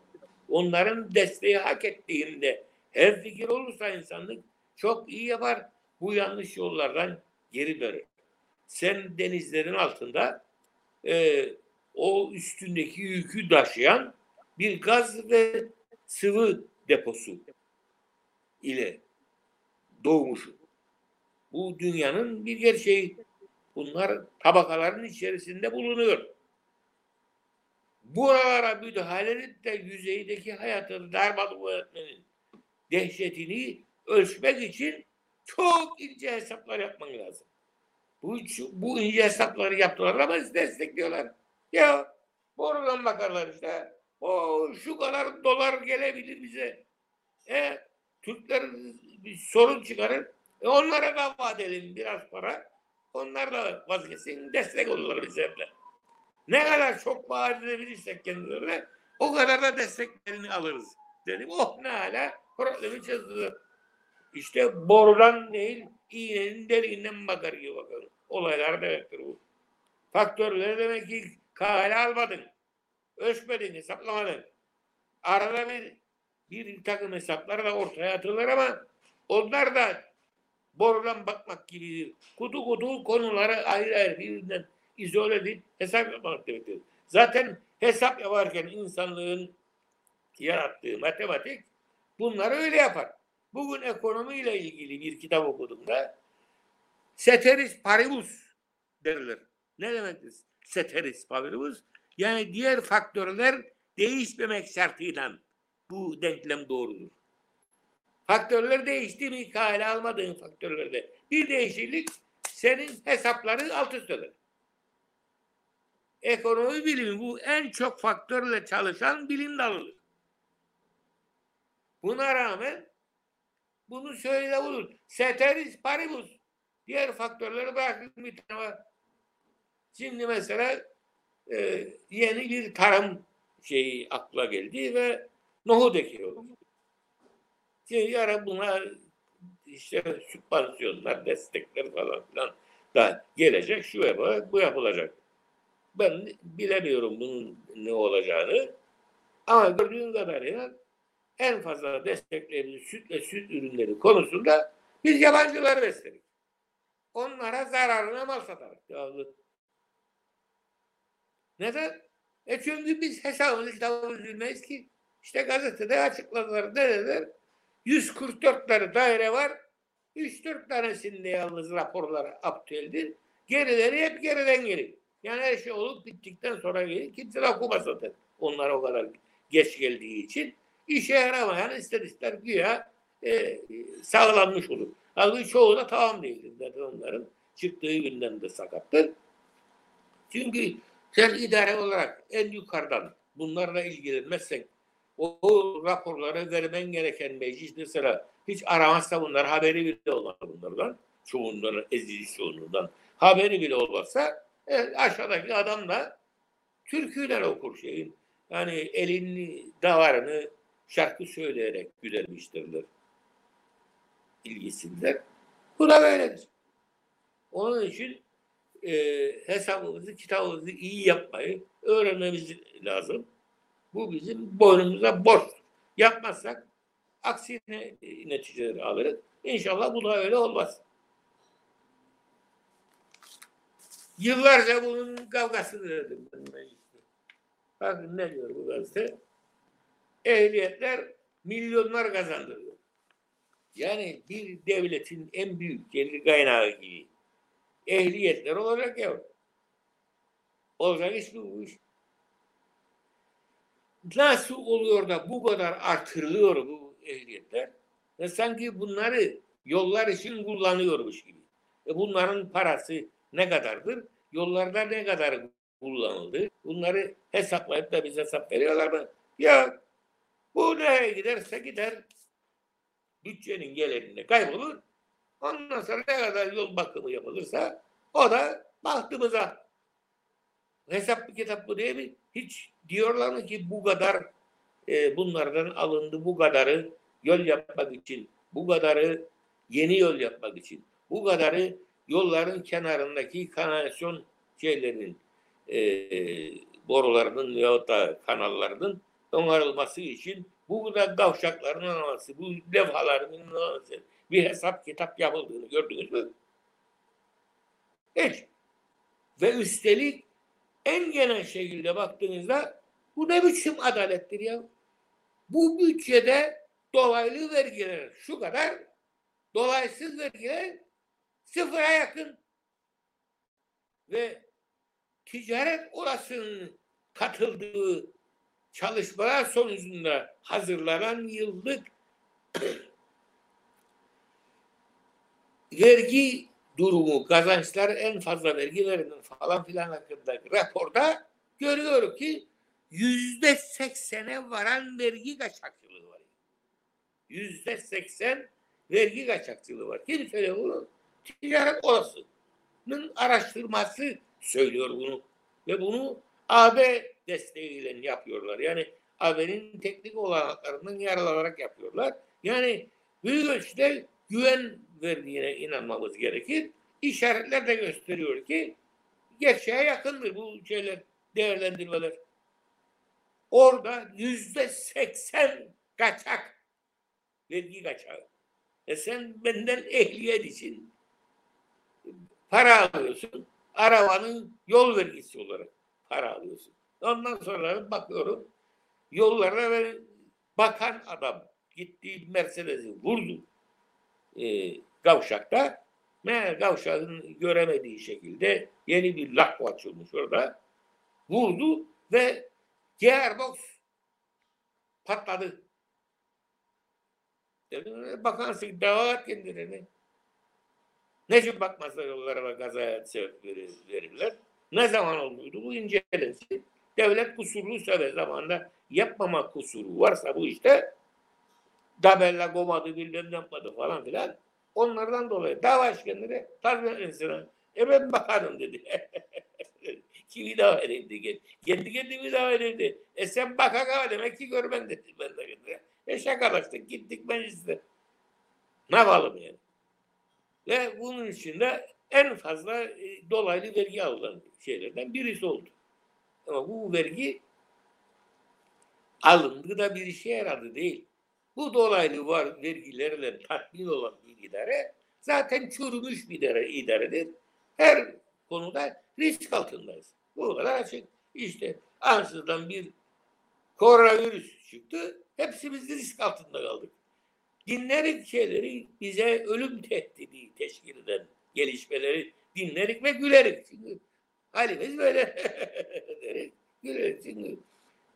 onların desteği hak ettiğinde her fikir olursa insanlık çok iyi yapar. Bu yanlış yollardan geri dönür. Sen denizlerin altında e, o üstündeki yükü taşıyan bir gaz ve sıvı deposu ile doğmuşsun. Bu dünyanın bir gerçeği. Bunlar tabakaların içerisinde bulunuyor. Buralara müdahale edip de yüzeydeki hayatın darmadağın etmenin dehşetini ölçmek için çok ince hesaplar yapman lazım. Bu, bu ince hesapları yaptılar ama destekliyorlar. Ya borudan bakarlar işte. O şu kadar dolar gelebilir bize. E, Türkler bir sorun çıkarır. E onlara da vaat edelim biraz para. Onlar da vazgeçsin, destek olurlar bize. Ne kadar çok vaat edebilirsek kendilerine o kadar da desteklerini alırız. Dedim oh ne hala problemi çözdü. İşte borudan değil iğnenin deliğinden bakar gibi bakalım. Olaylar demektir bu. Faktörleri demek ki kale almadın. Ölçmedin, hesaplamadın. Arada bir, bir takım hesaplar da ortaya atılır ama onlar da borudan bakmak gibi kutu kutu konuları ayrı ayrı birbirinden izole edip hesap yapmak demektir. Zaten hesap yaparken insanlığın yarattığı matematik bunları öyle yapar. Bugün ekonomiyle ilgili bir kitap okudum da Ceteris paribus derler. Ne demektir? Ceteris paribus. Yani diğer faktörler değişmemek şartıyla bu denklem doğrudur. Faktörler değişti mi kale almadığın faktörlerde bir değişiklik senin hesapları alt üst eder. Ekonomi bilimi bu en çok faktörle çalışan bilim dalıdır. Buna rağmen bunu söyle olur. Ceteris paribus. Diğer faktörleri bırakın bir tane. Şimdi mesela e, yeni bir tarım şeyi akla geldi ve nohut ekiyor. Şimdi yarın buna işte sübvansiyonlar, destekler falan filan da gelecek, şu yapılacak, bu yapılacak. Ben bilemiyorum bunun ne olacağını. Ama gördüğüm kadarıyla en fazla desteklerimiz süt ve süt ürünleri konusunda biz yabancıları besledik. Onlara zararına mal satarız. Devamlı. Neden? E çünkü biz hesabını kitabını bilmeyiz ki. İşte gazetede açıkladılar. Dediler? 144 tane daire var. 3-4 tanesinde yalnız raporlar aptaldir. Gerileri hep geriden gelir. Yani her şey olup bittikten sonra gelir. Kimse de okumaz zaten. Onlar o kadar geç geldiği için. işe yaramayan ister ister güya e, sağlanmış olur. Halbuki çoğu da tamam değildir. Zaten onların çıktığı günden de sakattır. Çünkü sen idare olarak en yukarıdan bunlarla ilgilenmezsen o, o raporları vermen gereken meclis mesela hiç aramazsa bunlar haberi bile olmaz bunlardan. Çoğundan, ezili çoğunluğundan haberi bile olmazsa evet, aşağıdaki adam da türküler okur şeyin. Yani elini davarını şarkı söyleyerek gülermiştirler. İlgisindeler. Bu da böyledir. Onun için e, hesabımızı, kitabımızı iyi yapmayı öğrenmemiz lazım. Bu bizim boynumuza borç. Yapmazsak aksine neticeleri alırız. İnşallah bu da öyle olmaz. Yıllarca bunun kavgasını dedim ben mecliste. Bakın ne diyor bu gazete? Ehliyetler milyonlar kazandırıyor. Yani bir devletin en büyük gelir kaynağı gibi ehliyetler olacak ya. Olacak iş bu iş. Nasıl oluyor da bu kadar artırılıyor bu ehliyetler? Ve sanki bunları yollar için kullanıyormuş gibi. E bunların parası ne kadardır? Yollarda ne kadar kullanıldı? Bunları hesaplayıp da bize hesap veriyorlar mı? Ya bu nereye giderse gider bütçenin gelirinde kaybolur. Ondan sonra ne kadar yol bakımı yapılırsa o da bahtımıza. Hesap kitap bu değil mi? Hiç diyorlar mı ki bu kadar e, bunlardan alındı bu kadarı yol yapmak için, bu kadarı yeni yol yapmak için, bu kadarı yolların kenarındaki kanalizasyon şeylerinin e, borularının veyahut da kanallarının onarılması için bu da kavşakların alınması, bu levhaların alınması bir hesap kitap yapıldığını gördünüz mü? Hiç. Ve üstelik en genel şekilde baktığınızda bu ne biçim adalettir ya? Bu bütçede dolaylı vergiler şu kadar, dolaysız vergiler sıfıra yakın. Ve ticaret orasının katıldığı çalışmalar sonucunda hazırlanan yıllık vergi durumu, kazançlar en fazla vergilerinin falan filan hakkındaki raporda görüyoruz ki yüzde seksene varan vergi kaçakçılığı var. Yüzde seksen vergi kaçakçılığı var. Kim söylüyor bunu? Ticaret Odası'nın araştırması söylüyor bunu. Ve bunu AB desteğiyle yapıyorlar. Yani AB'nin teknik olanaklarından yararlanarak yapıyorlar. Yani büyük ölçüde güven verdiğine inanmamız gerekir. İşaretler de gösteriyor ki gerçeğe yakındır bu şeyler, değerlendirmeler. Orada yüzde seksen kaçak vergi kaçağı. E sen benden ehliyet için para alıyorsun. Arabanın yol vergisi olarak para alıyorsun. Ondan sonra bakıyorum yollara ve bakan adam gitti Mercedes'i vurdu e, kavşakta. Meğer kavşağın göremediği şekilde yeni bir lak açılmış orada. Vurdu ve gearbox patladı. Dedim, bakansın davat kendilerini. Ne yollara ve gazaya sebep verirler? Ne zaman olmuştu? Bu incelensin. Devlet kusurluysa ve zamanda yapmama kusuru varsa bu işte tabella komadı bilmem yapmadı falan filan. Onlardan dolayı dava işkenleri tazminat insana. E ben bakarım dedi. Kimi dava edildi? Kendi kendimi dava edildi. E sen baka demek ki görmen dedi. Ben de. E şakalaştık gittik mecliste. Ne yapalım yani? Ve bunun içinde en fazla e, dolaylı vergi alınan şeylerden birisi oldu. Ama bu vergi alındı da bir işe yaradı değil. Bu dolaylı var vergilerle tatmin olan bir idare zaten çürümüş bir idare, idaredir. Her konuda risk altındayız. Bu kadar açık. İşte ansızdan bir koronavirüs çıktı. Hepsimiz risk altında kaldık. Dinlerik şeyleri bize ölüm tehdidi teşkil eden gelişmeleri dinlerik ve gülerik. Çünkü halimiz böyle derik, gülerik. Çünkü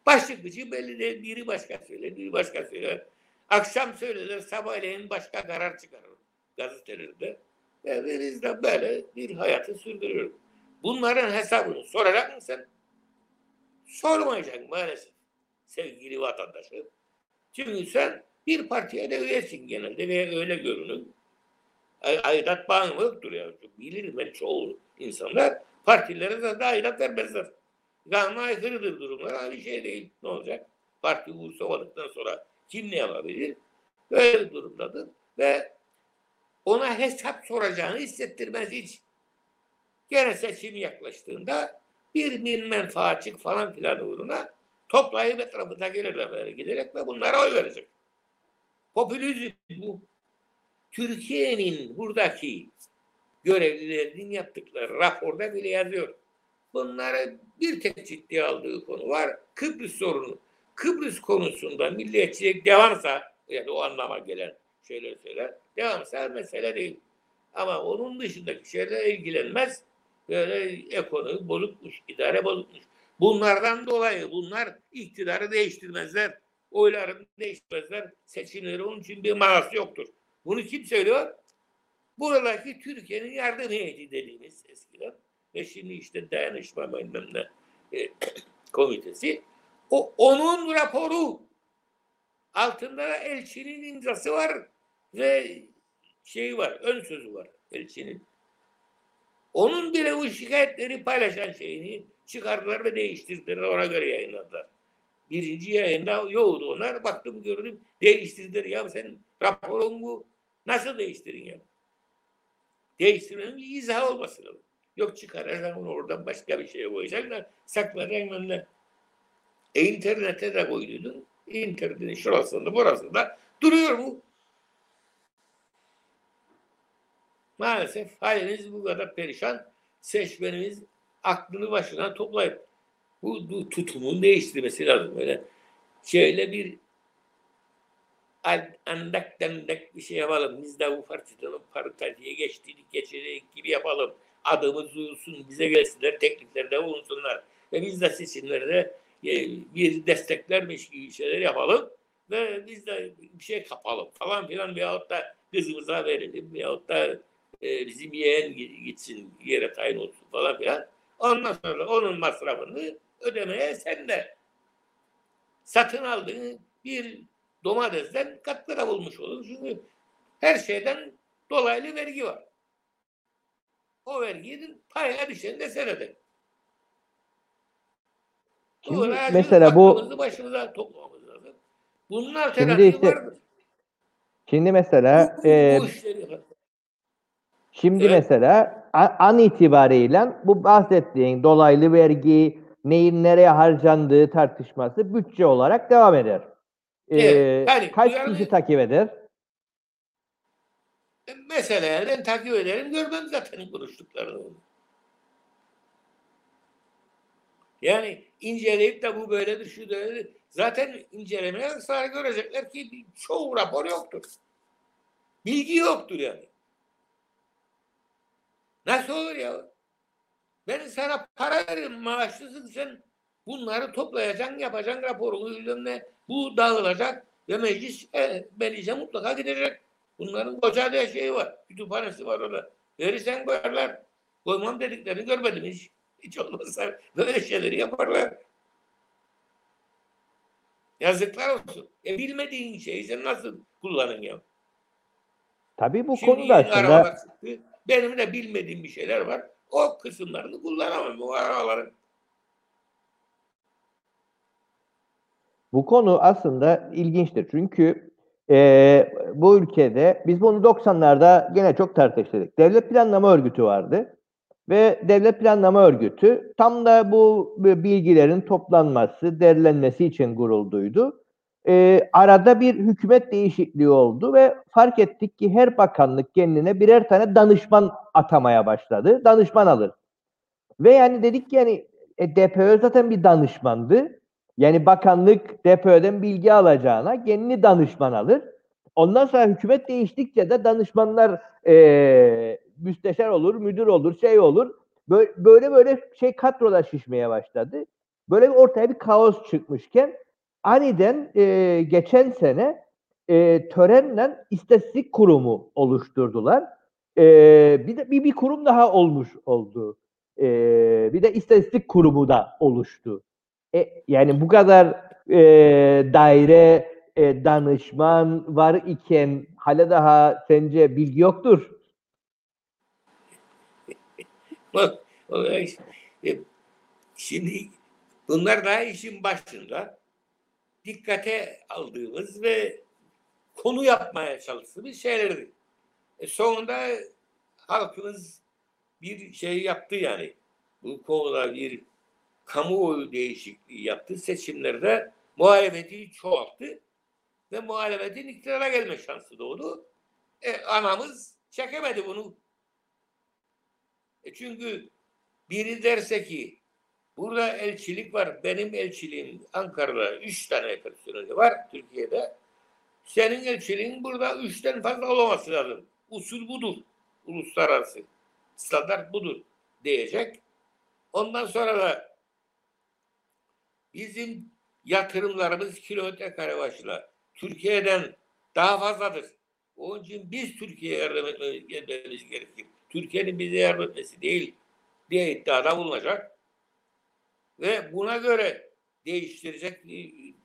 başlık belli değil. Biri başka söyler, biri başka söyler. Akşam söylenir, sabahleyin başka karar çıkarır gazetelerde. Ve biz de böyle bir hayatı sürdürüyoruz. Bunların hesabını soracak mısın? Sormayacak maalesef sevgili vatandaşım. Çünkü sen bir partiye de üyesin genelde veya öyle görünür. Ay, aidat bağımı yoktur ya. Bilirim ben çoğu insanlar partilere de, aidat vermezler. Kanuna aykırıdır durumlar. Aynı şey değil. Ne olacak? Parti uğursamadıktan sonra kim ne yapabilir? Böyle bir durumdadır. Ve ona hesap soracağını hissettirmez hiç. Gene seçim yaklaştığında bir bin menfaatçik falan filan uğruna toplayıp etrafında gelirler giderek ve bunlara oy verecek. Popülizm bu. Türkiye'nin buradaki görevlilerinin yaptıkları raporda bile yazıyor. Bunları bir tek ciddiye aldığı konu var. Kıbrıs sorunu. Kıbrıs konusunda milliyetçilik devamsa yani o anlama gelen şeyler söyler. Devamsa mesele değil. Ama onun dışındaki şeyler ilgilenmez. Böyle ekonomi bozukmuş, idare bozukmuş. Bunlardan dolayı bunlar iktidarı değiştirmezler. Oylarını değiştirmezler. Seçimleri onun için bir manası yoktur. Bunu kim söylüyor? Buradaki Türkiye'nin yardım heyeti dediğimiz eskiden ve şimdi işte dayanışma bilmem ne e, komitesi o onun raporu altında da elçinin imzası var ve şey var ön sözü var elçinin. Onun bile bu şikayetleri paylaşan şeyini çıkardılar ve değiştirdiler ona göre yayınladılar. Birinci yayında yoktu onlar. Baktım gördüm değiştirdiler. Ya sen raporun bu nasıl değiştirin ya? Değiştirmenin bir izah olması lazım. Yok çıkaracaksın onu oradan başka bir şeye koyacaksın da saklayacaksın önüne. E internete de koyduydun. İnternetin şurasında burasında duruyor bu. Maalesef haliniz bu kadar perişan. Seçmenimiz aklını başına toplayıp bu, bu tutumun değiştirmesi lazım. Böyle şöyle bir andak dendak bir şey yapalım. Biz de bu partiden o partiye geçtik, geçecek gibi yapalım. Adımız duyulsun, bize gelsinler, tekliflerde bulunsunlar. Ve biz de seçimlerde e, bir desteklermiş gibi şeyler yapalım. Ve biz de bir şey kapalım falan filan veyahut da kızımıza verelim veyahut da e, bizim yeğen gitsin yere tayin olsun falan filan. Ondan sonra onun masrafını ödemeye sen de satın aldığın bir domatesten katkıda bulmuş olur. Çünkü her şeyden dolaylı vergi var. O verginin payına düşeni de sen ödedin. Şimdi mesela bu başımıza toplamamız lazım. Bunun alternatifi işte- vardır. şimdi mesela Bu- bu- e, bu işleri- Şimdi Evet. mesela an itibariyle bu bahsettiğin dolaylı vergi, neyin nereye harcandığı tartışması bütçe olarak devam eder. Ee, Evet, yani kaç duyarlı- kişi takip eder? Mesela ben takip ederim görmem zaten konuştuklarını. Yani inceleyip de bu böyledir, şu böyledir. Zaten incelemeye sonra görecekler ki çoğu rapor yoktur. Bilgi yoktur yani. Nasıl olur ya? Ben sana para veririm maaşlısın sen bunları toplayacaksın, yapacaksın raporunu bilmem ne. Bu dağılacak ve meclis e, meclise mutlaka gidecek. Bunların koca diye şeyi var. Kütüphanesi var orada. Verirsen koyarlar. Koymam dediklerini görmedim hiç. Hiç olmazsa böyle şeyleri yaparlar. Yazıklar olsun. E bilmediğin şeyi sen nasıl kullanın ya? Tabii bu Şimdi konuda aslında. Benim de bilmediğim bir şeyler var. O kısımlarını kullanamam bu arabaların. Bu konu aslında ilginçtir. Çünkü e, bu ülkede biz bunu 90'larda gene çok tartıştık. Devlet Planlama Örgütü vardı. Ve Devlet Planlama Örgütü tam da bu bilgilerin toplanması, derlenmesi için kurulduydu. E, arada bir hükümet değişikliği oldu ve fark ettik ki her bakanlık kendine birer tane danışman atamaya başladı. Danışman alır. Ve yani dedik ki yani e, DPÖ zaten bir danışmandı. Yani bakanlık DPÖ'den bilgi alacağına kendini danışman alır. Ondan sonra hükümet değiştikçe de danışmanlar eee müsteşar olur, müdür olur, şey olur. Böyle böyle, böyle şey kadrolar şişmeye başladı. Böyle bir ortaya bir kaos çıkmışken aniden eee, geçen sene eee törenle istatistik kurumu oluşturdular. Eee, bir de bir, bir kurum daha olmuş oldu. Eee, bir de istatistik kurumu da oluştu. E, yani bu kadar e, daire e, danışman var iken hala daha sence bilgi yoktur. Bak. E, Şimdi bunlar daha işin başında dikkate aldığımız ve konu yapmaya çalıştığımız şeylerdi. E sonunda halkımız bir şey yaptı yani. Bu konuda bir kamuoyu değişikliği yaptı. Seçimlerde muhalefeti çoğalttı ve muhalefetin iktidara gelme şansı doğdu. E, anamız çekemedi bunu. E çünkü biri derse ki burada elçilik var. Benim elçiliğim Ankara'da üç tane personeli var Türkiye'de. Senin elçiliğin burada üçten fazla olması lazım. Usul budur. Uluslararası standart budur diyecek. Ondan sonra da bizim yatırımlarımız kilometre kare başına Türkiye'den daha fazladır. Onun için biz Türkiye'ye yardım etmemiz gerekir. Türkiye'nin bize yardım etmesi değil diye iddiada bulunacak. Ve buna göre değiştirecek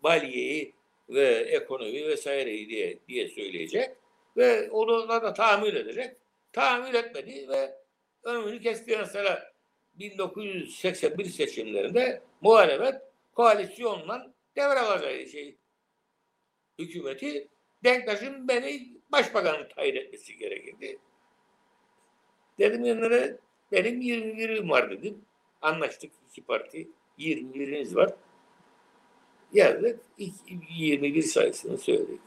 maliyeyi ve ekonomi vesaireyi diye, diye söyleyecek. Ve onu da tahammül edecek. Tahammül etmedi ve önünü kesti. Mesela 1981 seçimlerinde muhalefet koalisyonla devralacağı şey hükümeti Denktaş'ın beni başbakan tayin etmesi gerekirdi. Dedim yanlara benim 21'im var dedim. Anlaştık iki parti. 21'iniz var. Yazdık. 21 sayısını söyledik.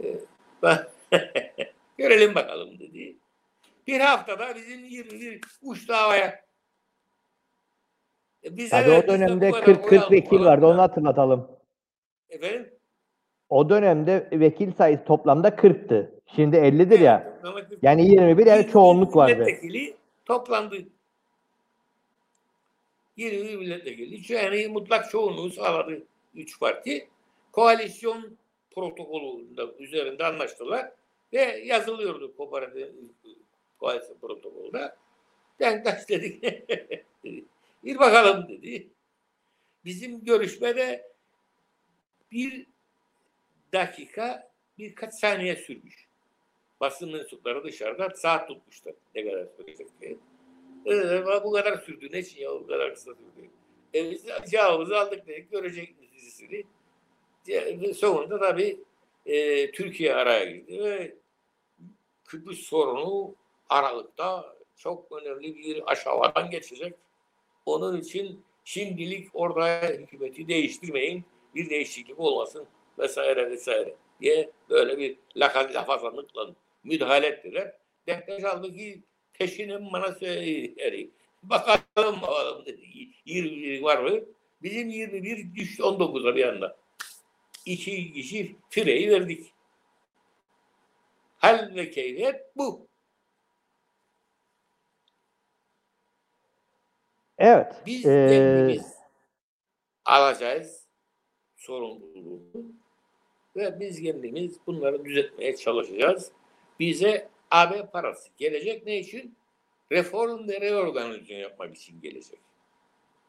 Ee, görelim bakalım dedi. Bir haftada bizim 21 uçtu havaya. E bize Tabii o dönemde 40-40 vekil vardı onu hatırlatalım. Efendim? O dönemde vekil sayısı toplamda 40'tı. Şimdi 50'dir ya. Yani 21 yani çoğunluk vardı. Milletvekili toplandı. 21 milletvekili. Yani mutlak çoğunluğu sağladı 3 parti. Koalisyon protokolü üzerinde anlaştılar ve yazılıyordu kooperatif koalisyon protokolda. Denktaş dedik. bir bakalım dedi. Bizim görüşmede bir dakika birkaç saniye sürmüş. Basın mensupları dışarıda saat tutmuşlar. Ne kadar sürecek diye. Ee, bu kadar sürdü. Ne için ya bu kadar kısa sürdü? E biz cevabımızı aldık dedik. Görecek dizisini? Sonunda tabii e, Türkiye araya girdi ve Kıbrıs sorunu Aralık'ta çok önemli bir aşamadan geçecek. Onun için şimdilik orada hükümeti değiştirmeyin, bir değişiklik olmasın vesaire vesaire diye böyle bir lafazanlıkla müdahale ettiler. Denktaş halbuki peşinin bana söyledi. Bakalım bakalım dedi. 21 var mı? Bizim 21 düştü 19'a bir anda. İki kişi fireyi verdik. Hal ve keyfiyet bu. Evet. Biz ee... kendimiz alacağız sorumluluğu ve biz kendimiz bunları düzeltmeye çalışacağız. Bize AB parası gelecek ne için? Reform ve reorganizasyon yapmak için gelecek.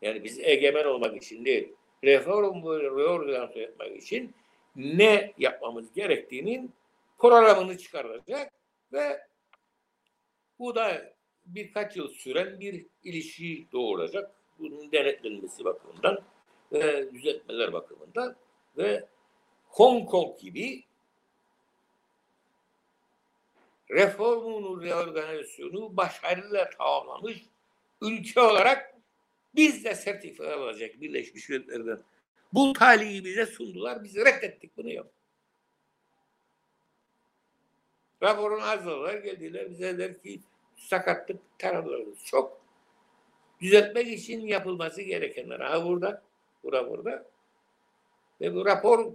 Yani biz egemen olmak için değil. Reform ve reorganizasyon yapmak için ne yapmamız gerektiğinin programını çıkaracak ve bu da birkaç yıl süren bir ilişki doğuracak. Bunun denetlenmesi bakımından ve düzeltmeler bakımından ve Hong Kong gibi reformunu reorganizasyonu başarıyla tamamlamış ülke olarak biz de sertifika alacak Birleşmiş Milletler'den. Bu talihi bize sundular. Biz reddettik bunu yok. Raporun azalığına geldiler. Bize dediler ki sakatlık taraflarımız çok. Düzeltmek için yapılması gerekenler. Ha burada, burada, burada. Ve bu rapor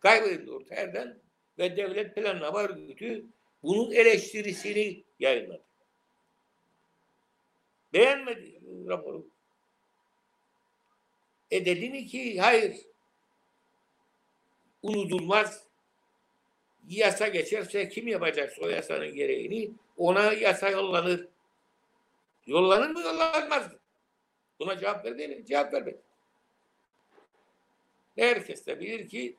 kaybedildi ortadan ve Devlet Planlama Örgütü bunun eleştirisini yayınladı. Beğenmedi raporu. E dedi mi ki hayır unutulmaz yasa geçerse kim yapacaksa o yasanın gereğini ona yasa yollanır. Yollanır mı yollanmaz mı? Buna cevap verdi? Cevap vermedi. Herkes de bilir ki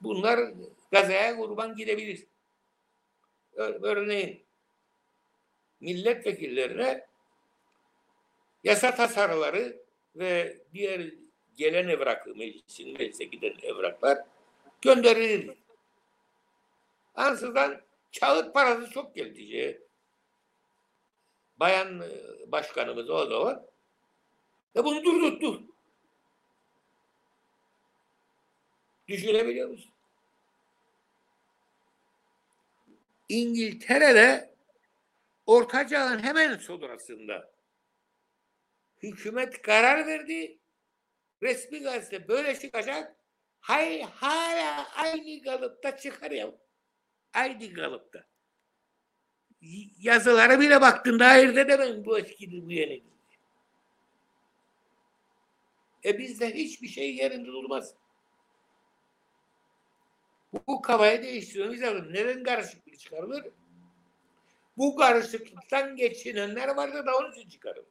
bunlar gazaya kurban gidebilir. Örneğin milletvekillerine yasa tasarıları ve diğer gelen evrakı meclisin meclise giden evraklar gönderilir. Ansızdan kağıt parası çok geldi. Bayan e, başkanımız o zaman ve bunu durdurttu. Düşünebiliyor musun? İngiltere'de Orta Çağ'ın hemen sonrasında hükümet karar verdi. Resmi gazete böyle çıkacak. Hay hala aynı kalıpta çıkar ya. Aynı kalıpta. Yazılara bile baktığında hayır demem bu eskidir bu yenidir. E bizde hiçbir şey yerinde durmaz. Bu kafayı değiştirmemiz lazım. Neden karışıklık çıkarılır? Bu karışıklıktan geçinenler vardı da onun için çıkarılır.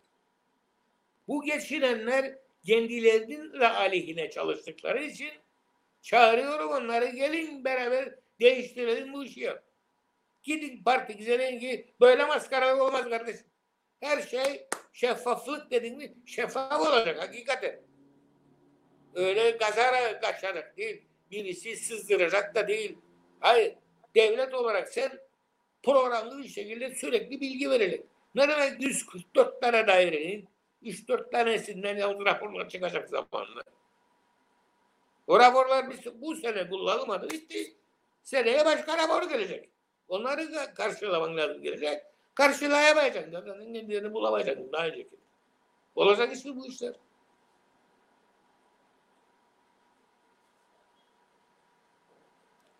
Bu geçinenler kendilerinin de aleyhine çalıştıkları için çağırıyorum onları gelin beraber değiştirelim bu işi. Gidin parti güzelin ki böyle maskaralık olmaz kardeşim. Her şey şeffaflık dedin mi şeffaf olacak hakikaten. Öyle gazara kaçarak değil. Birisi sızdıracak da değil. Hayır. Devlet olarak sen programlı bir şekilde sürekli bilgi verecek. Ne demek 144 tane dairenin 3-4 tanesinden yalnız raporlar çıkacak zamanla. O raporlar biz bu sene kullanılmadı. Bitti. Seneye başka rapor gelecek. Onları da karşılaman lazım gelecek. Karşılayamayacaksın. Zaten kendilerini bulamayacaksın daha önceki. Olacak iş mi bu işler?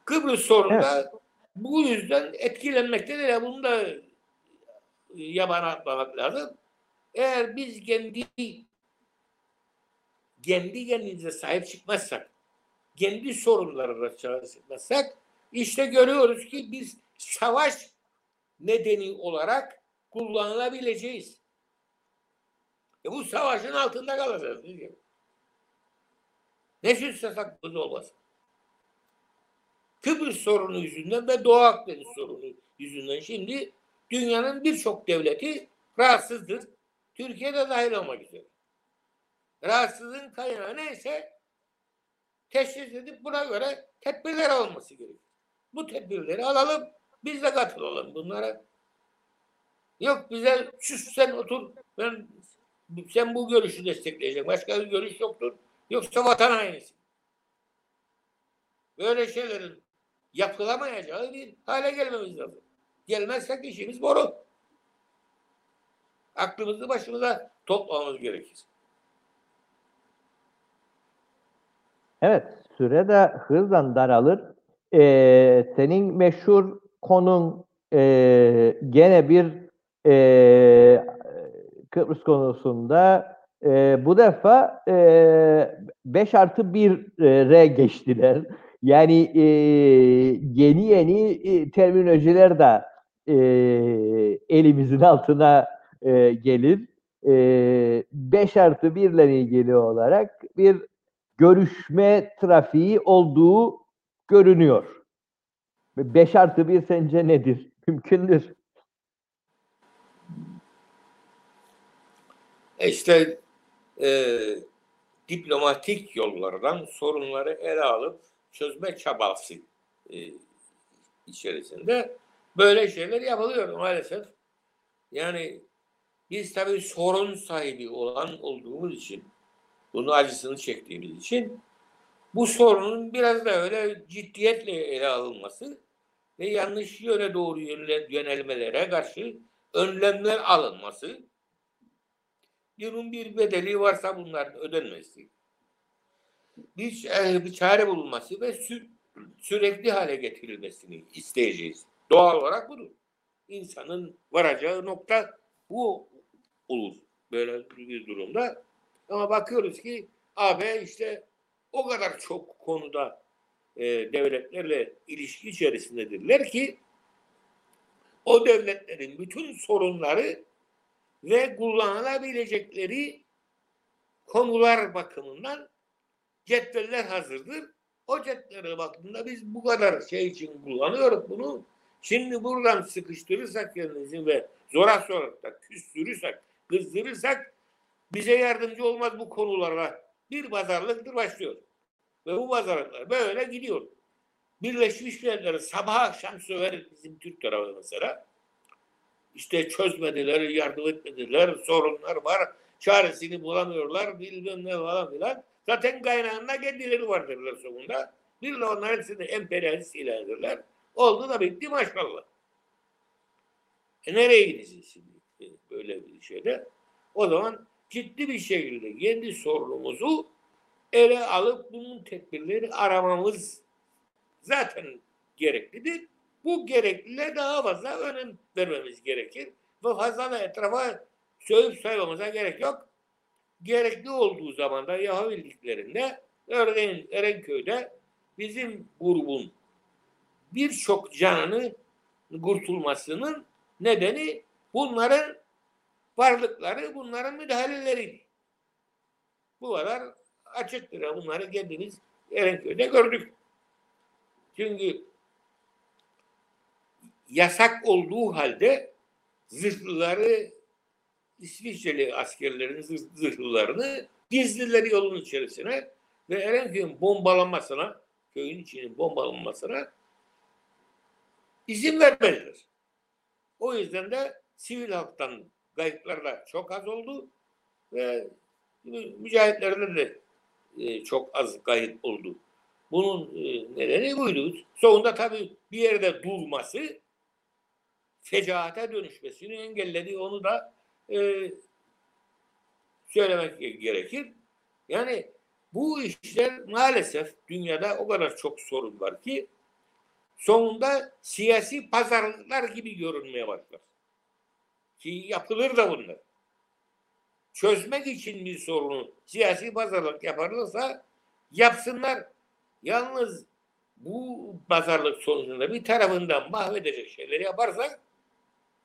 Kıbrıs sorunu da bu yüzden etkilenmektedir. Bunu da yabana atmamak lazım. Eğer biz kendi kendi kendimize sahip çıkmazsak, kendi sorunlarına sahip çıkmazsak işte görüyoruz ki biz savaş nedeni olarak kullanılabileceğiz. E bu savaşın altında kalacağız. Ne süsle saklımız olmasın. Kıbrıs sorunu yüzünden ve Doğu Akdeniz sorunu yüzünden şimdi dünyanın birçok devleti rahatsızdır. Türkiye'de dahil olmak üzere. Rahatsızlığın kaynağı neyse teşhis edip buna göre tedbirler alınması gerekir. Bu tedbirleri alalım, biz de katılalım bunlara. Yok bize sus sen otur, ben sen bu görüşü destekleyeceksin. Başka bir görüş yoktur. Yoksa vatan hainisin. Böyle şeylerin yapılamayacağı bir hale gelmemiz lazım. Gelmezsek işimiz boru. Aklımızı başımıza toplamamız gerekir. Evet, süre de hızla daralır. Ee, senin meşhur konun e, gene bir e, Kıbrıs konusunda e, bu defa e, 5 artı 1 re geçtiler. Yani e, yeni yeni e, terminolojiler de e, elimizin altına e, gelir. 5 e, artı 1 ile ilgili olarak bir görüşme trafiği olduğu görünüyor. 5 artı 1 sence nedir? Mümkündür. İşte e, diplomatik yollardan sorunları ele alıp çözme çabası e, içerisinde böyle şeyler yapılıyor maalesef. Yani biz tabii sorun sahibi olan olduğumuz için, bunu acısını çektiğimiz için bu sorunun biraz da öyle ciddiyetle ele alınması ve yanlış yöne doğru yönelmelere karşı önlemler alınması bunun bir bedeli varsa bunların ödenmesi bir, bir çare bulunması ve sü, sürekli hale getirilmesini isteyeceğiz. Doğal olarak budur. İnsanın varacağı nokta bu olur böyle bir durumda. Ama bakıyoruz ki AB işte o kadar çok konuda e, devletlerle ilişki içerisindedirler ki o devletlerin bütün sorunları ve kullanılabilecekleri konular bakımından cetveller hazırdır. O cetvelere baktığında biz bu kadar şey için kullanıyoruz bunu. Şimdi buradan sıkıştırırsak kendimizi ve zora sorarak da küstürürsek, kızdırırsak bize yardımcı olmaz bu konulara. Bir pazarlıktır başlıyor. Ve bu pazarlıklar böyle gidiyor. Birleşmiş Milletleri sabah akşam söver bizim Türk tarafı mesela. İşte çözmediler, yardım etmediler, sorunlar var, çaresini bulamıyorlar, bilmem ne falan filan. Zaten kaynağında kendileri vardırlar sonunda. Bir de onların hepsini emperyalist ilan ederler. Oldu da bitti maşallah. E nereye gideceğiz şimdi e, böyle bir şeyde? O zaman ciddi bir şekilde kendi sorunumuzu ele alıp bunun tedbirleri aramamız zaten gereklidir. Bu gerekliliğe daha fazla önem vermemiz gerekir. Ve fazla da etrafa söyleyip söylememize gerek yok. Gerekli olduğu zaman da yapabildiklerinde örneğin Erenköy'de bizim grubun birçok canını kurtulmasının nedeni bunların varlıkları, bunların müdahaleleri. Bu kadar açıktır. Bunları kendiniz Erenköy'de gördük. Çünkü yasak olduğu halde zırhlıları İsviçreli askerlerin zırh- zırhlılarını gizlileri yolun içerisine ve Erenköy'ün bombalanmasına, köyün içinin bombalanmasına izin vermediler. O yüzden de sivil halktan kayıplar da çok az oldu ve mü- mücahitlerden de e, çok az kayıp oldu. Bunun e, nedeni buydu. Sonunda tabii bir yerde durması fecaate dönüşmesini engelledi. Onu da e, söylemek gerekir. Yani bu işler maalesef dünyada o kadar çok sorun var ki sonunda siyasi pazarlıklar gibi görünmeye başlar. Ki yapılır da bunlar. Çözmek için bir sorunu siyasi pazarlık yaparlarsa yapsınlar. Yalnız bu pazarlık sonucunda bir tarafından mahvedecek şeyleri yaparsak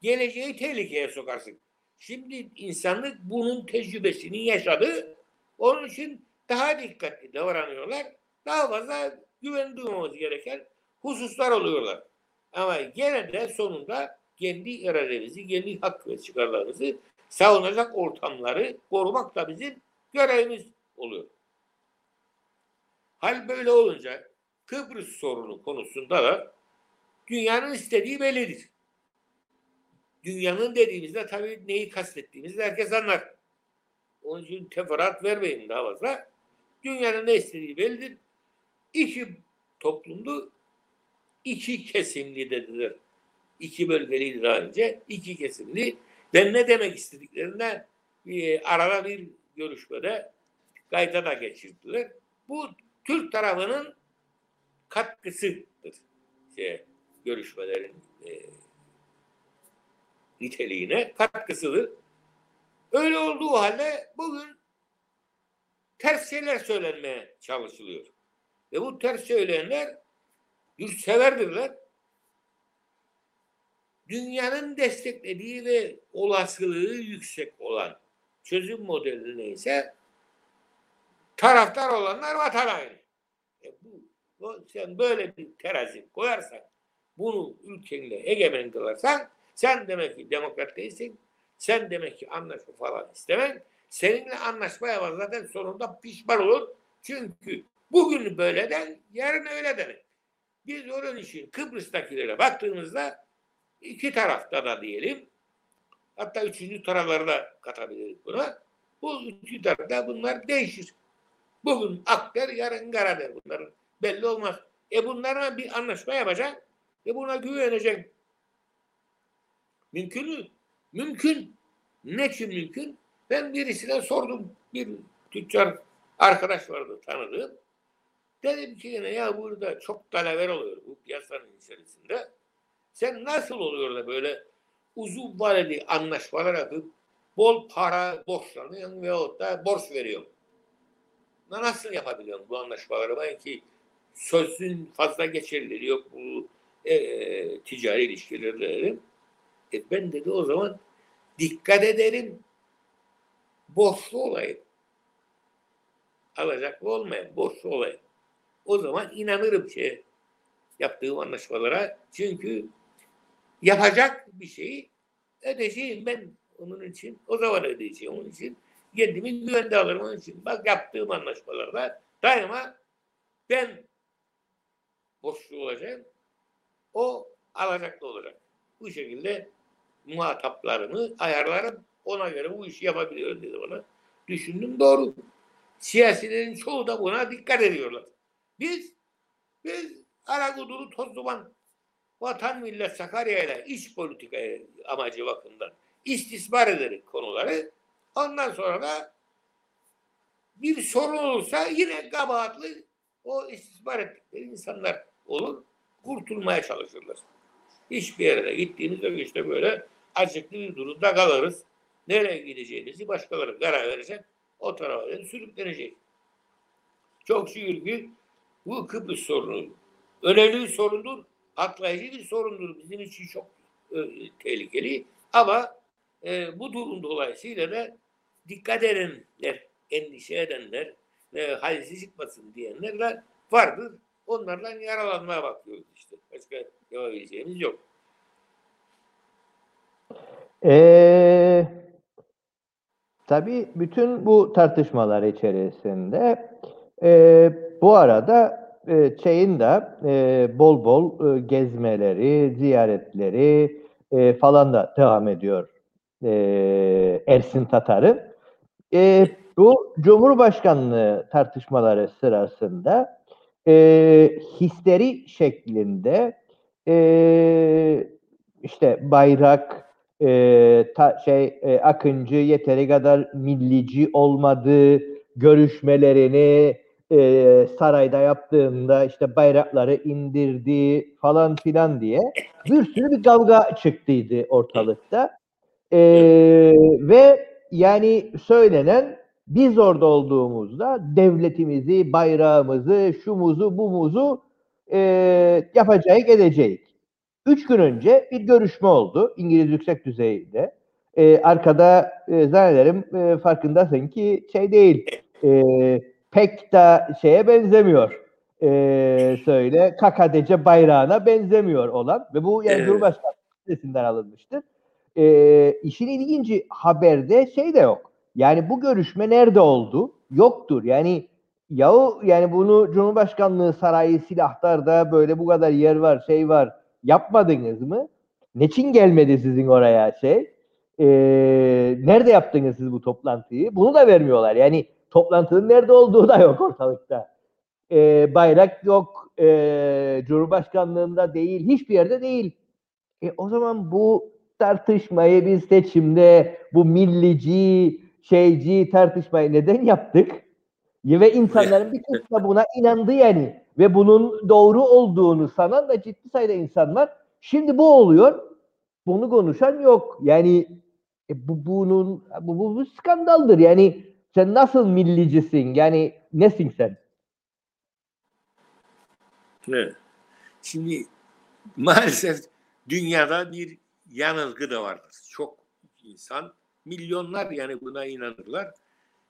geleceği tehlikeye sokarsın. Şimdi insanlık bunun tecrübesini yaşadı. Onun için daha dikkatli davranıyorlar. Daha fazla güven duymamız gereken hususlar oluyorlar. Ama gene de sonunda kendi irademizi, kendi hak ve çıkarlarımızı savunacak ortamları korumak da bizim görevimiz oluyor. Hal böyle olunca Kıbrıs sorunu konusunda da dünyanın istediği bellidir. Dünyanın dediğimizde tabii neyi kastettiğimizi herkes anlar. Onun için teferruat vermeyin daha fazla. Dünyanın ne istediği bellidir. İki toplumdu, iki kesimli dediler. İki bölgeliydi daha önce. iki kesimli. Ben ne demek istediklerinde e, arada bir görüşmede kayda da geçirdiler. Bu Türk tarafının katkısıdır. Şey, görüşmelerin e, niteliğine katkısıdır. Öyle olduğu halde bugün ters şeyler söylenmeye çalışılıyor. Ve bu ters söyleyenler yurtseverdirler. Dünyanın desteklediği ve olasılığı yüksek olan çözüm modeli neyse taraftar olanlar vatan haini. E bu, sen böyle bir terazi koyarsan bunu ülkenle egemen kılarsan sen demek ki demokrat değilsin. Sen demek ki anlaşma falan istemen. Seninle anlaşmaya var zaten sonunda pişman olur. Çünkü bugün böyle den, yarın öyle denir. Biz onun için Kıbrıs'takilere baktığımızda iki tarafta da diyelim hatta üçüncü tarafları da katabiliriz buna. Bu üçüncü tarafta bunlar değişir. Bugün ak der, yarın kara der bunların. Belli olmaz. E bunlarla bir anlaşma yapacak ve buna güvenecek. Mümkün mü? Mümkün. Ne için mümkün? Ben birisine sordum. Bir tüccar arkadaş vardı tanıdığım. Dedim ki yine ya burada çok talaver oluyor bu piyasanın içerisinde. Sen nasıl oluyor da böyle uzun vadeli anlaşmalar yapıp bol para borçlanıyorsun veyahut da borç veriyorsun. Nasıl yapabiliyorsun bu anlaşmaları? Belki sözün fazla geçerlileri yok bu e, ticari ilişkilerde. E ben dedi o zaman dikkat ederim borçlu olayım. Alacaklı olmayan borçlu olayım. O zaman inanırım şey yaptığım anlaşmalara. Çünkü yapacak bir şeyi ödeyeceğim ben onun için. O zaman ödeyeceğim onun için. Kendimi güvende alırım onun için. Bak yaptığım anlaşmalarda daima ben borçlu olacağım. O alacaklı olacak. Bu şekilde muhataplarımı ayarlarım. Ona göre bu işi yapabiliyorum dedi bana. Düşündüm doğru. Siyasilerin çoğu da buna dikkat ediyorlar. Biz biz Aragudulu toz duman vatan millet Sakarya ile iç politika amacı bakımından istismar ederek konuları ondan sonra da bir sorun olursa yine kabahatli o istismar ettikleri insanlar olur. Kurtulmaya çalışırlar. Hiçbir yere gittiğimizde işte böyle acıklı bir durumda kalırız. Nereye gideceğimizi başkaları karar verecek. o tarafa da sürüklenecek. Çok şükür ki bu Kıbrıs sorunu önemli bir sorundur. Atlayıcı bir sorundur. Bizim için çok e, tehlikeli. Ama e, bu durum dolayısıyla da dikkat edenler, endişe edenler, e, halsiz çıkmasın diyenler vardır. Onlardan yaralanmaya bakıyoruz işte. Başka yapabileceğimiz yok. Ee, tabii bütün bu tartışmalar içerisinde e, bu arada e, şeyin de e, bol bol e, gezmeleri, ziyaretleri e, falan da devam ediyor e, Ersin Tatar'ın. E, bu Cumhurbaşkanlığı tartışmaları sırasında e, histeri şeklinde e, işte bayrak, e, ta, şey e, Akıncı yeteri kadar millici olmadığı görüşmelerini e, sarayda yaptığında işte bayrakları indirdi falan filan diye bir sürü bir kavga çıktıydı ortalıkta. E, ve yani söylenen biz orada olduğumuzda devletimizi, bayrağımızı, şumuzu, bumuzu e, yapacağız, edeceğiz. Üç gün önce bir görüşme oldu İngiliz yüksek düzeyinde. E, arkada e, zannederim e, farkındasın ki şey değil, e, pek de şeye benzemiyor. E, söyle KKDC bayrağına benzemiyor olan ve bu yani Evet. Cumhurbaşkanı sitesinden alınmıştır. E, işin ilginci haberde şey de yok. Yani bu görüşme nerede oldu? Yoktur. Yani yahu yani bunu Cumhurbaşkanlığı sarayı silahlarda böyle bu kadar yer var, şey var. Yapmadınız mı? Neçin gelmedi sizin oraya şey? Ee, nerede yaptınız siz bu toplantıyı? Bunu da vermiyorlar. Yani toplantının nerede olduğu da yok ortalıkta. Ee, bayrak yok. Ee, Cumhurbaşkanlığında değil. Hiçbir yerde değil. E, o zaman bu tartışmayı biz seçimde bu millici, şeyci tartışmayı neden yaptık? Ve insanların bir kısmı buna inandı yani. Ve bunun doğru olduğunu sanan da ciddi sayıda insan var. Şimdi bu oluyor. Bunu konuşan yok. Yani e, bu bunun bu, bu, bu skandaldır. Yani sen nasıl millicisin? Yani nesin sen? Evet. Şimdi maalesef dünyada bir yanılgı da vardır. Çok insan, milyonlar yani buna inanırlar.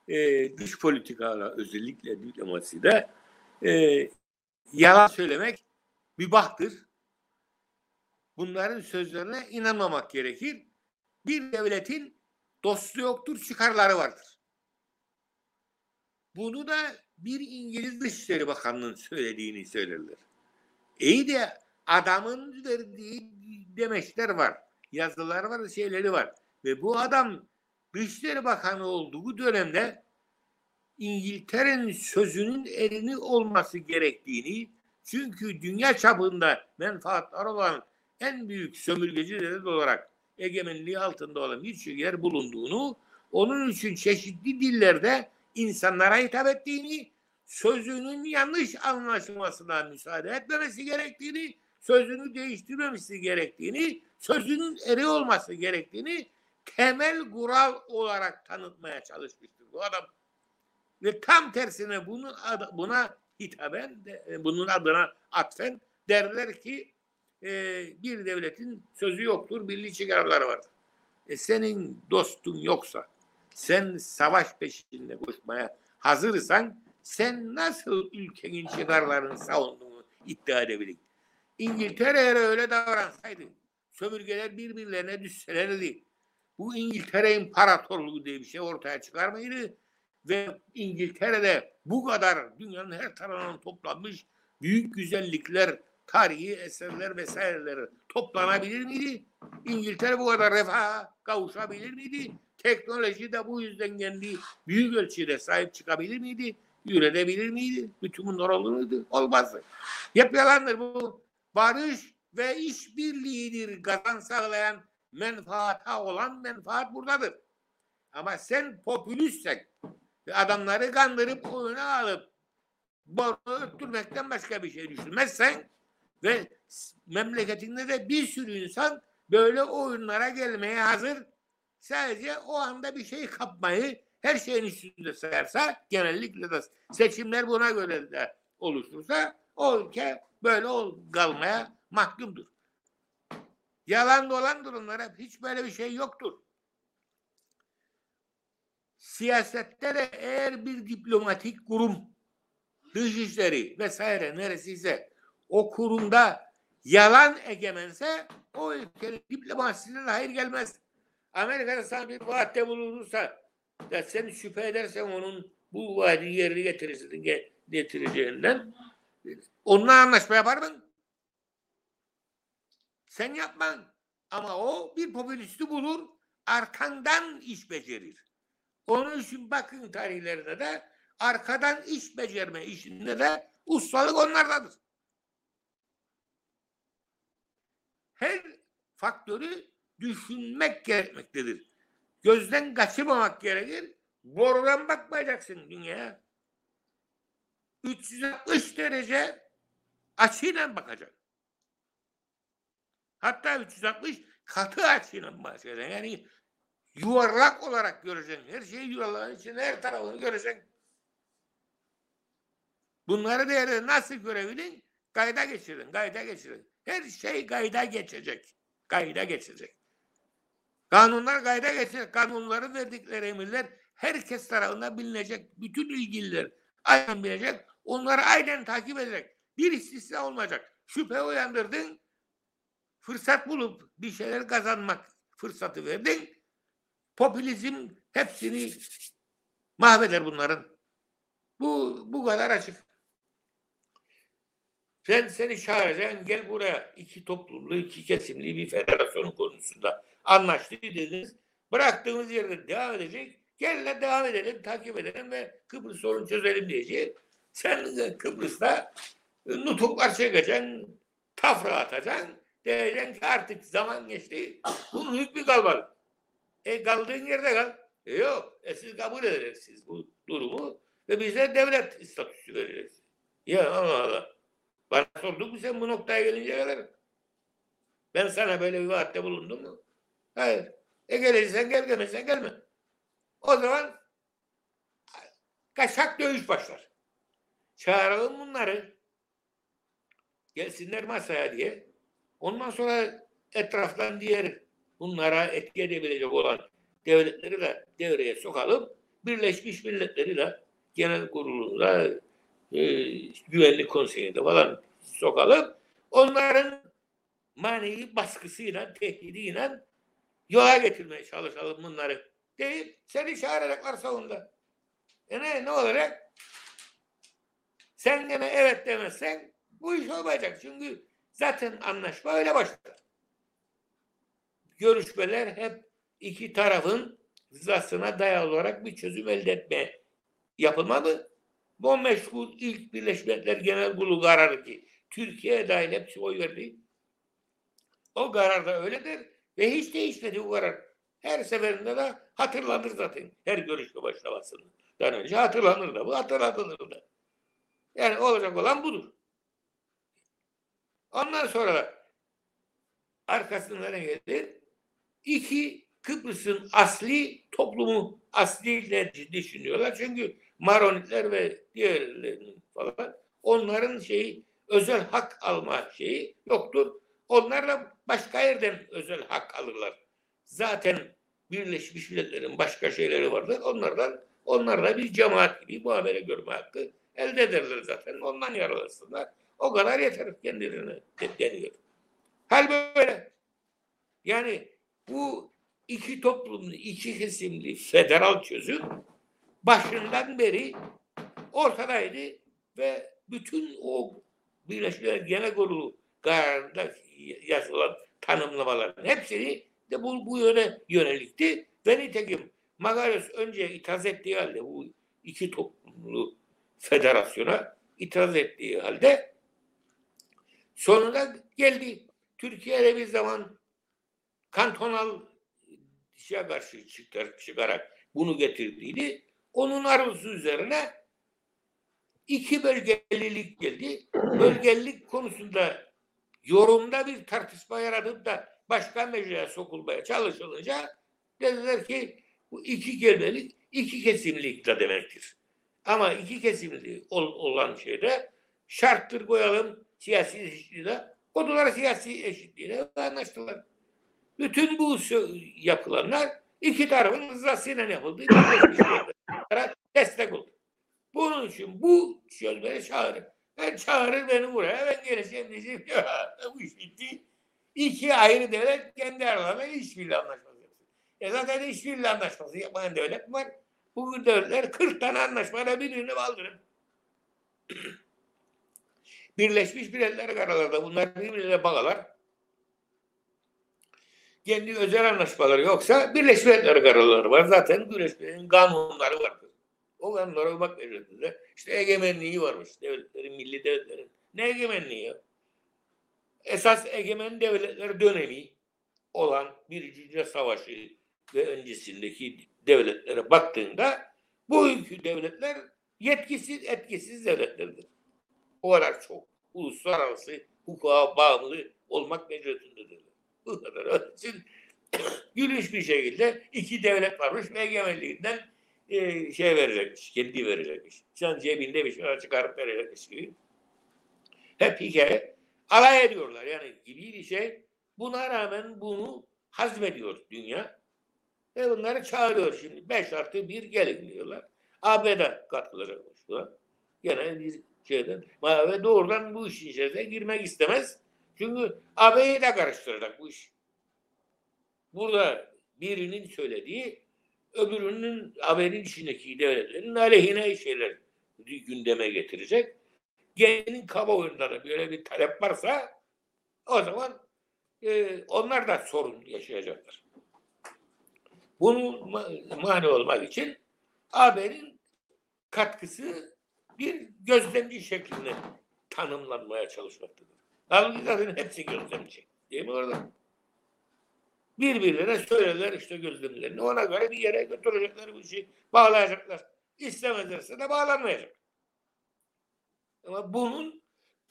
Ee, dış politikada özellikle diplomaside e, yalan söylemek mübahtır. Bunların sözlerine inanmamak gerekir. Bir devletin dostu yoktur, çıkarları vardır. Bunu da bir İngiliz Dışişleri Bakanı'nın söylediğini söylerler. İyi de adamın verdiği demeçler var. Yazılar var, şeyleri var. Ve bu adam Dışişleri Bakanı olduğu dönemde İngiltere'nin sözünün elini olması gerektiğini çünkü dünya çapında menfaatlar olan en büyük sömürgeci devlet olarak egemenliği altında olan birçok yer bulunduğunu, onun için çeşitli dillerde insanlara hitap ettiğini, sözünün yanlış anlaşılmasına müsaade etmemesi gerektiğini, sözünü değiştirmemesi gerektiğini, sözünün eri olması gerektiğini temel kural olarak tanıtmaya çalışmıştır bu adam. Ve tam tersine bunun ad- buna hitaben, de- bunun adına atfen derler ki e, bir devletin sözü yoktur, milli çıkarları vardır. E, senin dostun yoksa, sen savaş peşinde koşmaya hazırsan, sen nasıl ülkenin çıkarlarını savunduğunu iddia edebilirsin? İngiltere eğer öyle davransaydı, sömürgeler birbirlerine düşselerdi, bu İngiltere İmparatorluğu diye bir şey ortaya çıkar mıydı? Ve İngiltere'de bu kadar dünyanın her tarafından toplanmış büyük güzellikler, tarihi eserler vesaireler toplanabilir miydi? İngiltere bu kadar refaha kavuşabilir miydi? Teknoloji de bu yüzden kendi büyük ölçüde sahip çıkabilir miydi? Üretebilir miydi? Bütün bunlar olur muydu? Olmazdı. Hep yalandır bu. Barış ve işbirliğidir kazan sağlayan menfaata olan menfaat buradadır. Ama sen popülistsen adamları kandırıp oyuna alıp boru öttürmekten başka bir şey düşünmezsen ve memleketinde de bir sürü insan böyle oyunlara gelmeye hazır sadece o anda bir şey kapmayı her şeyin üstünde sayarsa genellikle de seçimler buna göre de oluşursa o ülke böyle ol, kalmaya mahkumdur. Yalan dolan durumlar hep hiç böyle bir şey yoktur. Siyasette de eğer bir diplomatik kurum dışişleri vesaire neresiyse o kurumda yalan egemense o ülkenin diplomasisine hayır gelmez. Amerika'da sana bir vaatte bulunursa ya sen şüphe edersen onun bu vaadi yerine getirirsin, getireceğinden onunla anlaşma yapar mısın? Sen yapman. Ama o bir popülisti bulur, arkandan iş becerir. Onun için bakın tarihlerine de arkadan iş becerme işinde de ustalık onlardadır. Her faktörü düşünmek gerekmektedir. Gözden kaçırmamak gerekir. Borudan bakmayacaksın dünyaya. 360 derece açıyla bakacaksın. Hatta 360 katı açıyla bakacaksın. Yani yuvarlak olarak göreceksin. Her şeyi yuvarlağın içinde her tarafını göreceksin. Bunları değerli nasıl görebilin? Kayda geçirin, kayda geçirin. Her şey kayda geçecek. Kayda geçecek. Kanunlar kayda geçecek. Kanunları verdikleri emirler herkes tarafından bilinecek. Bütün ilgililer aynen bilecek. Onları aynen takip edecek. Bir istisna olmayacak. Şüphe uyandırdın. Fırsat bulup bir şeyler kazanmak fırsatı verdin. Popülizm hepsini mahveder bunların. Bu bu kadar açık. Ben seni çağıracağım gel buraya iki toplumlu iki kesimli bir federasyonun konusunda anlaştı dediniz. Bıraktığımız yerde devam edecek. Gel de devam edelim, takip edelim ve Kıbrıs sorunu çözelim diyecek. Sen de Kıbrıs'ta nutuklar çekeceksin, tafra atacaksın. Diyeceksin ki artık zaman geçti. Bunun hükmü kalmadı. E kaldığın yerde kal. E yok. E siz kabul edeceksiniz bu durumu ve bize devlet statüsü vereceksiniz. Ya Allah Allah. Bana sordun mu sen bu noktaya gelince kadar? Ben sana böyle bir vaatte bulundum mu? Hayır. E gelirsen gel gelmezsen gelme. O zaman kaçak dövüş başlar. Çağıralım bunları. Gelsinler masaya diye. Ondan sonra etraftan diğer bunlara etki edebilecek olan devletleri de devreye sokalım. Birleşmiş Milletleri de genel kurulunda e, güvenlik konseyinde falan sokalım. Onların manevi baskısıyla, tehdidiyle yola getirmeye çalışalım bunları. Değil, seni çağıracaklar savunda. E ne, ne olacak? Sen gene evet demezsen bu iş olmayacak. Çünkü zaten anlaşma öyle başladı. Görüşmeler hep iki tarafın rızasına dayalı olarak bir çözüm elde etmeye yapılmalı. Bu meşgul ilk Birleşmiş Milletler Genel Kurulu kararı ki Türkiye dahil hepsi oy verdi. O karar da öyledir ve hiç değişmedi bu karar. Her seferinde de hatırlanır zaten. Her görüşme başlamasından önce hatırlanır da bu hatırlatılır da. Yani olacak olan budur. Ondan sonra arkasından ne gelir? İki Kıbrıs'ın asli toplumu asli düşünüyorlar. Çünkü Maronitler ve diğerlerinin falan onların şeyi özel hak alma şeyi yoktur. Onlar da başka yerden özel hak alırlar. Zaten Birleşmiş Milletler'in başka şeyleri vardır. Onlardan onlar da bir cemaat gibi muamele görme hakkı elde ederler zaten. Ondan yararlasınlar. O kadar yeter kendilerine deniyor. Hal böyle. Yani bu iki toplumlu, iki kesimli federal çözüm başından beri ortadaydı ve bütün o Birleşmiş Genel Kurulu kararında yazılan tanımlamaların hepsini de bu, bu yöne yönelikti. Ve nitekim Magarios önce itiraz ettiği halde bu iki toplumlu federasyona itiraz ettiği halde sonunda geldi. Türkiye'de bir zaman kantonal dişe karşı çıkarak bunu getirdiydi. Onun arzusu üzerine iki bölgelilik geldi. Bölgelilik konusunda yorumda bir tartışma yaratıp da başka meclise sokulmaya çalışılınca dediler ki Bu iki kelimelik iki kesimlik de demektir. Ama iki kesimli ol- olan şeyde şarttır koyalım siyasi eşitliğine. Kodular siyasi eşitliğine anlaştılar. Bütün bu yapılanlar iki tarafın rızasıyla yapıldı. Destek oldu. Bunun için bu çözmeye çağırır. Ben çağırır beni buraya. Ben geleceğim diyeceğim. Ya bu iş bitti. İki ayrı devlet kendi aralarında işbirliği anlaşması yapsın. E zaten işbirliği anlaşması yapmayan devlet var. Bu devletler 40 tane anlaşmayla birbirini kaldırır. Birleşmiş Milletler aralarında bunlar birbirine bağlar. Kendi özel anlaşmaları yoksa Birleşmiş Milletler kararları var. Zaten Birleşmiş kanunları var. O kanunlara uymak mecburiyetinde. İşte egemenliği varmış devletlerin, milli devletlerin. Ne egemenliği ya? Esas egemen devletler dönemi olan Birinci Dünya Savaşı ve öncesindeki devletlere baktığında bu ülke devletler yetkisiz, etkisiz devletlerdir. O kadar çok uluslararası hukuka bağımlı olmak mecburiyetindedirler. Bu kadar. Onun gülünç bir şekilde iki devlet varmış ve egemenliğinden e, şey verecekmiş, kendi verecekmiş. Can cebinde bir şey çıkarıp verecekmiş gibi. Hep hikaye. Alay ediyorlar yani gibi bir şey. Buna rağmen bunu hazmediyor dünya. Ve bunları çağırıyor şimdi. 5 artı 1 gelin diyorlar. ABD katkıları oluştular. Gene bir şeyden. Ve doğrudan bu işin içerisine girmek istemez. Çünkü AB'yi de karıştıracak bu iş. Burada birinin söylediği öbürünün AB'nin içindeki devletlerin aleyhine şeyler gündeme getirecek. Gelinin kamuoyunda da böyle bir talep varsa o zaman e, onlar da sorun yaşayacaklar. Bunu ma- mani olmak için AB'nin katkısı bir gözlemci şeklinde tanımlanmaya çalışmaktadır. Halbuki hepsi gözlemci. Değil mi orada? Birbirlerine söylerler işte gözlemlerini. Ona göre bir yere götürecekler bu işi. Bağlayacaklar. İstemezlerse de bağlanmayacak. Ama bunun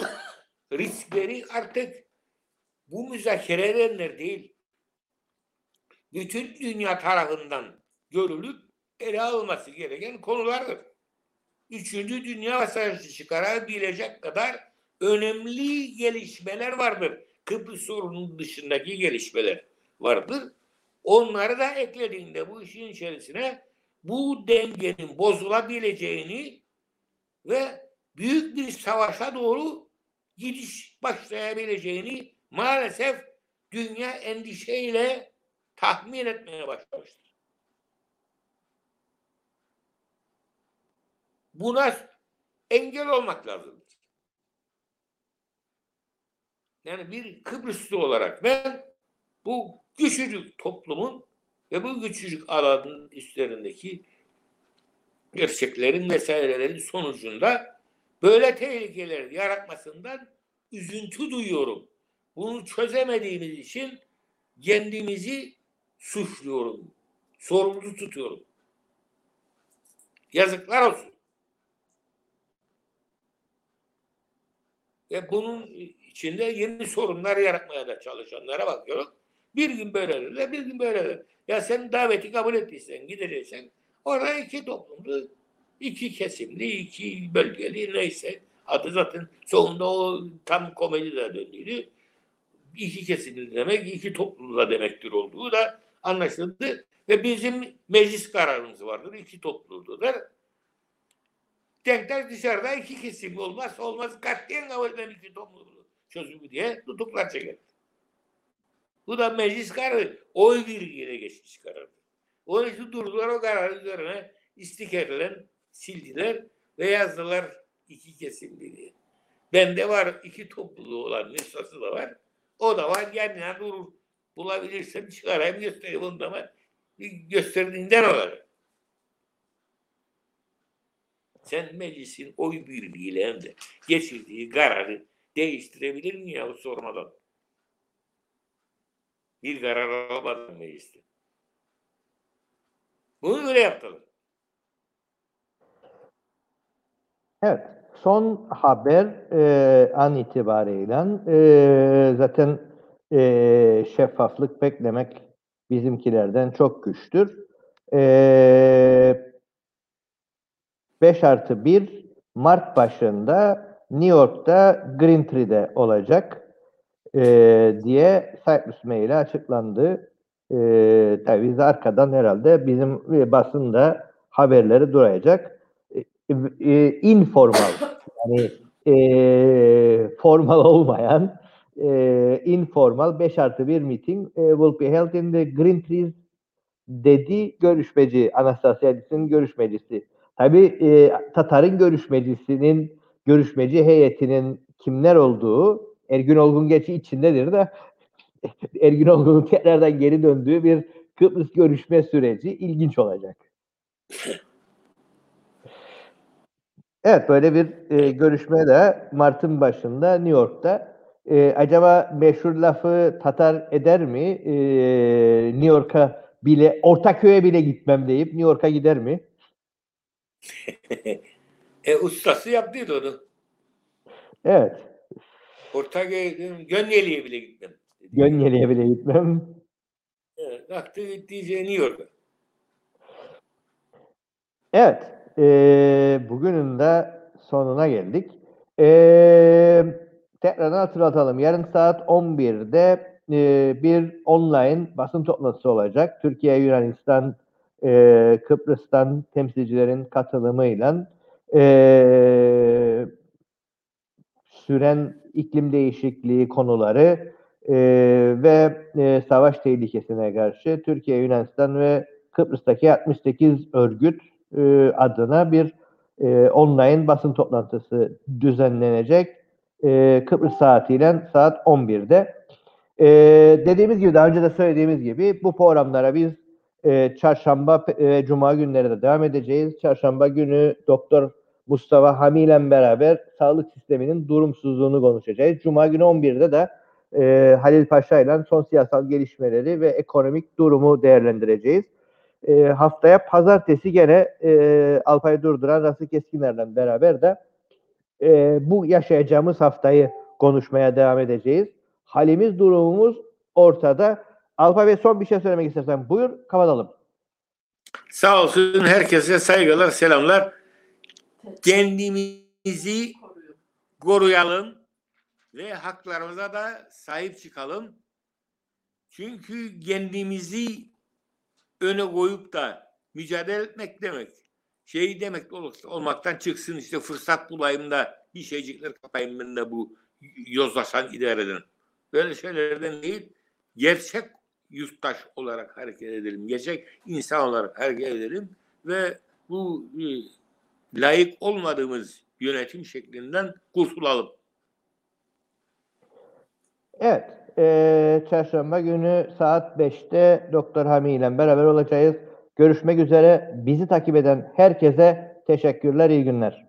riskleri artık bu müzakere edenler değil. Bütün dünya tarafından görülüp ele alınması gereken konulardır. Üçüncü Dünya Savaşı çıkarabilecek kadar önemli gelişmeler vardır. Kıbrıs sorunun dışındaki gelişmeler vardır. Onları da eklediğinde bu işin içerisine bu dengenin bozulabileceğini ve büyük bir savaşa doğru gidiş başlayabileceğini maalesef dünya endişeyle tahmin etmeye başlamıştır. Buna engel olmak lazımdır. Yani bir Kıbrıslı olarak ben bu küçücük toplumun ve bu küçücük alanın üstlerindeki gerçeklerin vesairelerin sonucunda böyle tehlikeler yaratmasından üzüntü duyuyorum. Bunu çözemediğimiz için kendimizi suçluyorum. Sorumlu tutuyorum. Yazıklar olsun. Ve bunun içinde yeni sorunlar yaratmaya da çalışanlara bakıyorum. Bir gün böyle derler, bir gün böyle derler. Ya sen daveti kabul ettiysen, gideceksen orada iki toplumlu, iki kesimli, iki bölgeli neyse adı zaten sonunda o tam komedi de döndüydü. İki kesimli demek, iki toplumlu da demektir olduğu da anlaşıldı. Ve bizim meclis kararımız vardır. iki topluludur. Denkler dışarıda iki kesim olmaz olmaz katliyen kabul eden iki topluluğu çözümü diye tutuklar çeker. Bu da meclis kararı oy birliğiyle geçmiş karardır. Onun için durdular o kararın üzerine istikerler, sildiler ve yazdılar iki kesimli diye. Bende var iki topluluğu olan nüshası da var. O da var kendine durur. Bulabilirsem çıkarayım göstereyim onu da var. Gösterdiğinden olarak. Sen meclisin oy birliğiyle hem de geçirdiği kararı değiştirebilir mi ya sormadan? Bir karar almadan mecliste. Bunu öyle yaptılar. Evet. Son haber e, an itibariyle e, zaten e, şeffaflık beklemek bizimkilerden çok güçtür. Ee, 5 artı 1 Mart başında New York'ta Green Tree'de olacak ee, diye Cyprus Mail'e açıklandı. Ee, tabii biz arkadan herhalde bizim e, basında haberleri duracak. E, e, informal yani e, formal olmayan e, informal 5 artı 1 meeting e, will be held in the Green Trees dedi görüşmeci Anastasiadis'in görüşmecisi. Tabii e, Tatar'ın görüşmecisinin görüşmeci heyetinin kimler olduğu Ergün Olgun geçi içindedir de Ergün Olgun'un tekrardan geri döndüğü bir Kıbrıs görüşme süreci ilginç olacak. Evet böyle bir e, görüşme de Mart'ın başında New York'ta. E, acaba meşhur lafı Tatar eder mi? E, New York'a bile, Ortaköy'e bile gitmem deyip New York'a gider mi? e, ustası yaptıydı onu. Evet. Ortaköy'e Gönyeli'ye bile gitmem. Gönyeli'ye bile gitmem. Evet, kalktı gitti New York'a. Evet. E, bugünün de sonuna geldik. E, tekrardan hatırlatalım. Yarın saat 11'de e, bir online basın toplantısı olacak. Türkiye, Yunanistan, e, Kıbrıs'tan temsilcilerin katılımıyla e, süren iklim değişikliği konuları e, ve e, savaş tehlikesine karşı Türkiye, Yunanistan ve Kıbrıs'taki 68 örgüt e, adına bir e, online basın toplantısı düzenlenecek. E, Kıbrıs saatiyle saat 11'de. E, dediğimiz gibi daha önce de söylediğimiz gibi bu programlara biz e, çarşamba ve cuma günleri de devam edeceğiz. Çarşamba günü Doktor Mustafa Hami ile beraber sağlık sisteminin durumsuzluğunu konuşacağız. Cuma günü 11'de de e, Halil Paşa ile son siyasal gelişmeleri ve ekonomik durumu değerlendireceğiz. E, haftaya pazartesi gene e, Alpay Durduran, Rası Keskiner'le beraber de e, bu yaşayacağımız haftayı konuşmaya devam edeceğiz. Halimiz, durumumuz ortada. Alpay Bey son bir şey söylemek istersen buyur, kapatalım. Sağ olsun herkese saygılar, selamlar. Kendimizi koruyalım ve haklarımıza da sahip çıkalım. Çünkü kendimizi öne koyup da mücadele etmek demek. Şey demek ol- olmaktan çıksın işte fırsat bulayım da bir şeycikler kapayım ben de bu yozlaşan idareden. Böyle şeylerden değil, gerçek yurttaş olarak hareket edelim. Gerçek insan olarak hareket edelim ve bu e, layık olmadığımız yönetim şeklinden kurtulalım. Evet, e, çarşamba günü saat 5'te Doktor Hami ile beraber olacağız. Görüşmek üzere. Bizi takip eden herkese teşekkürler, iyi günler.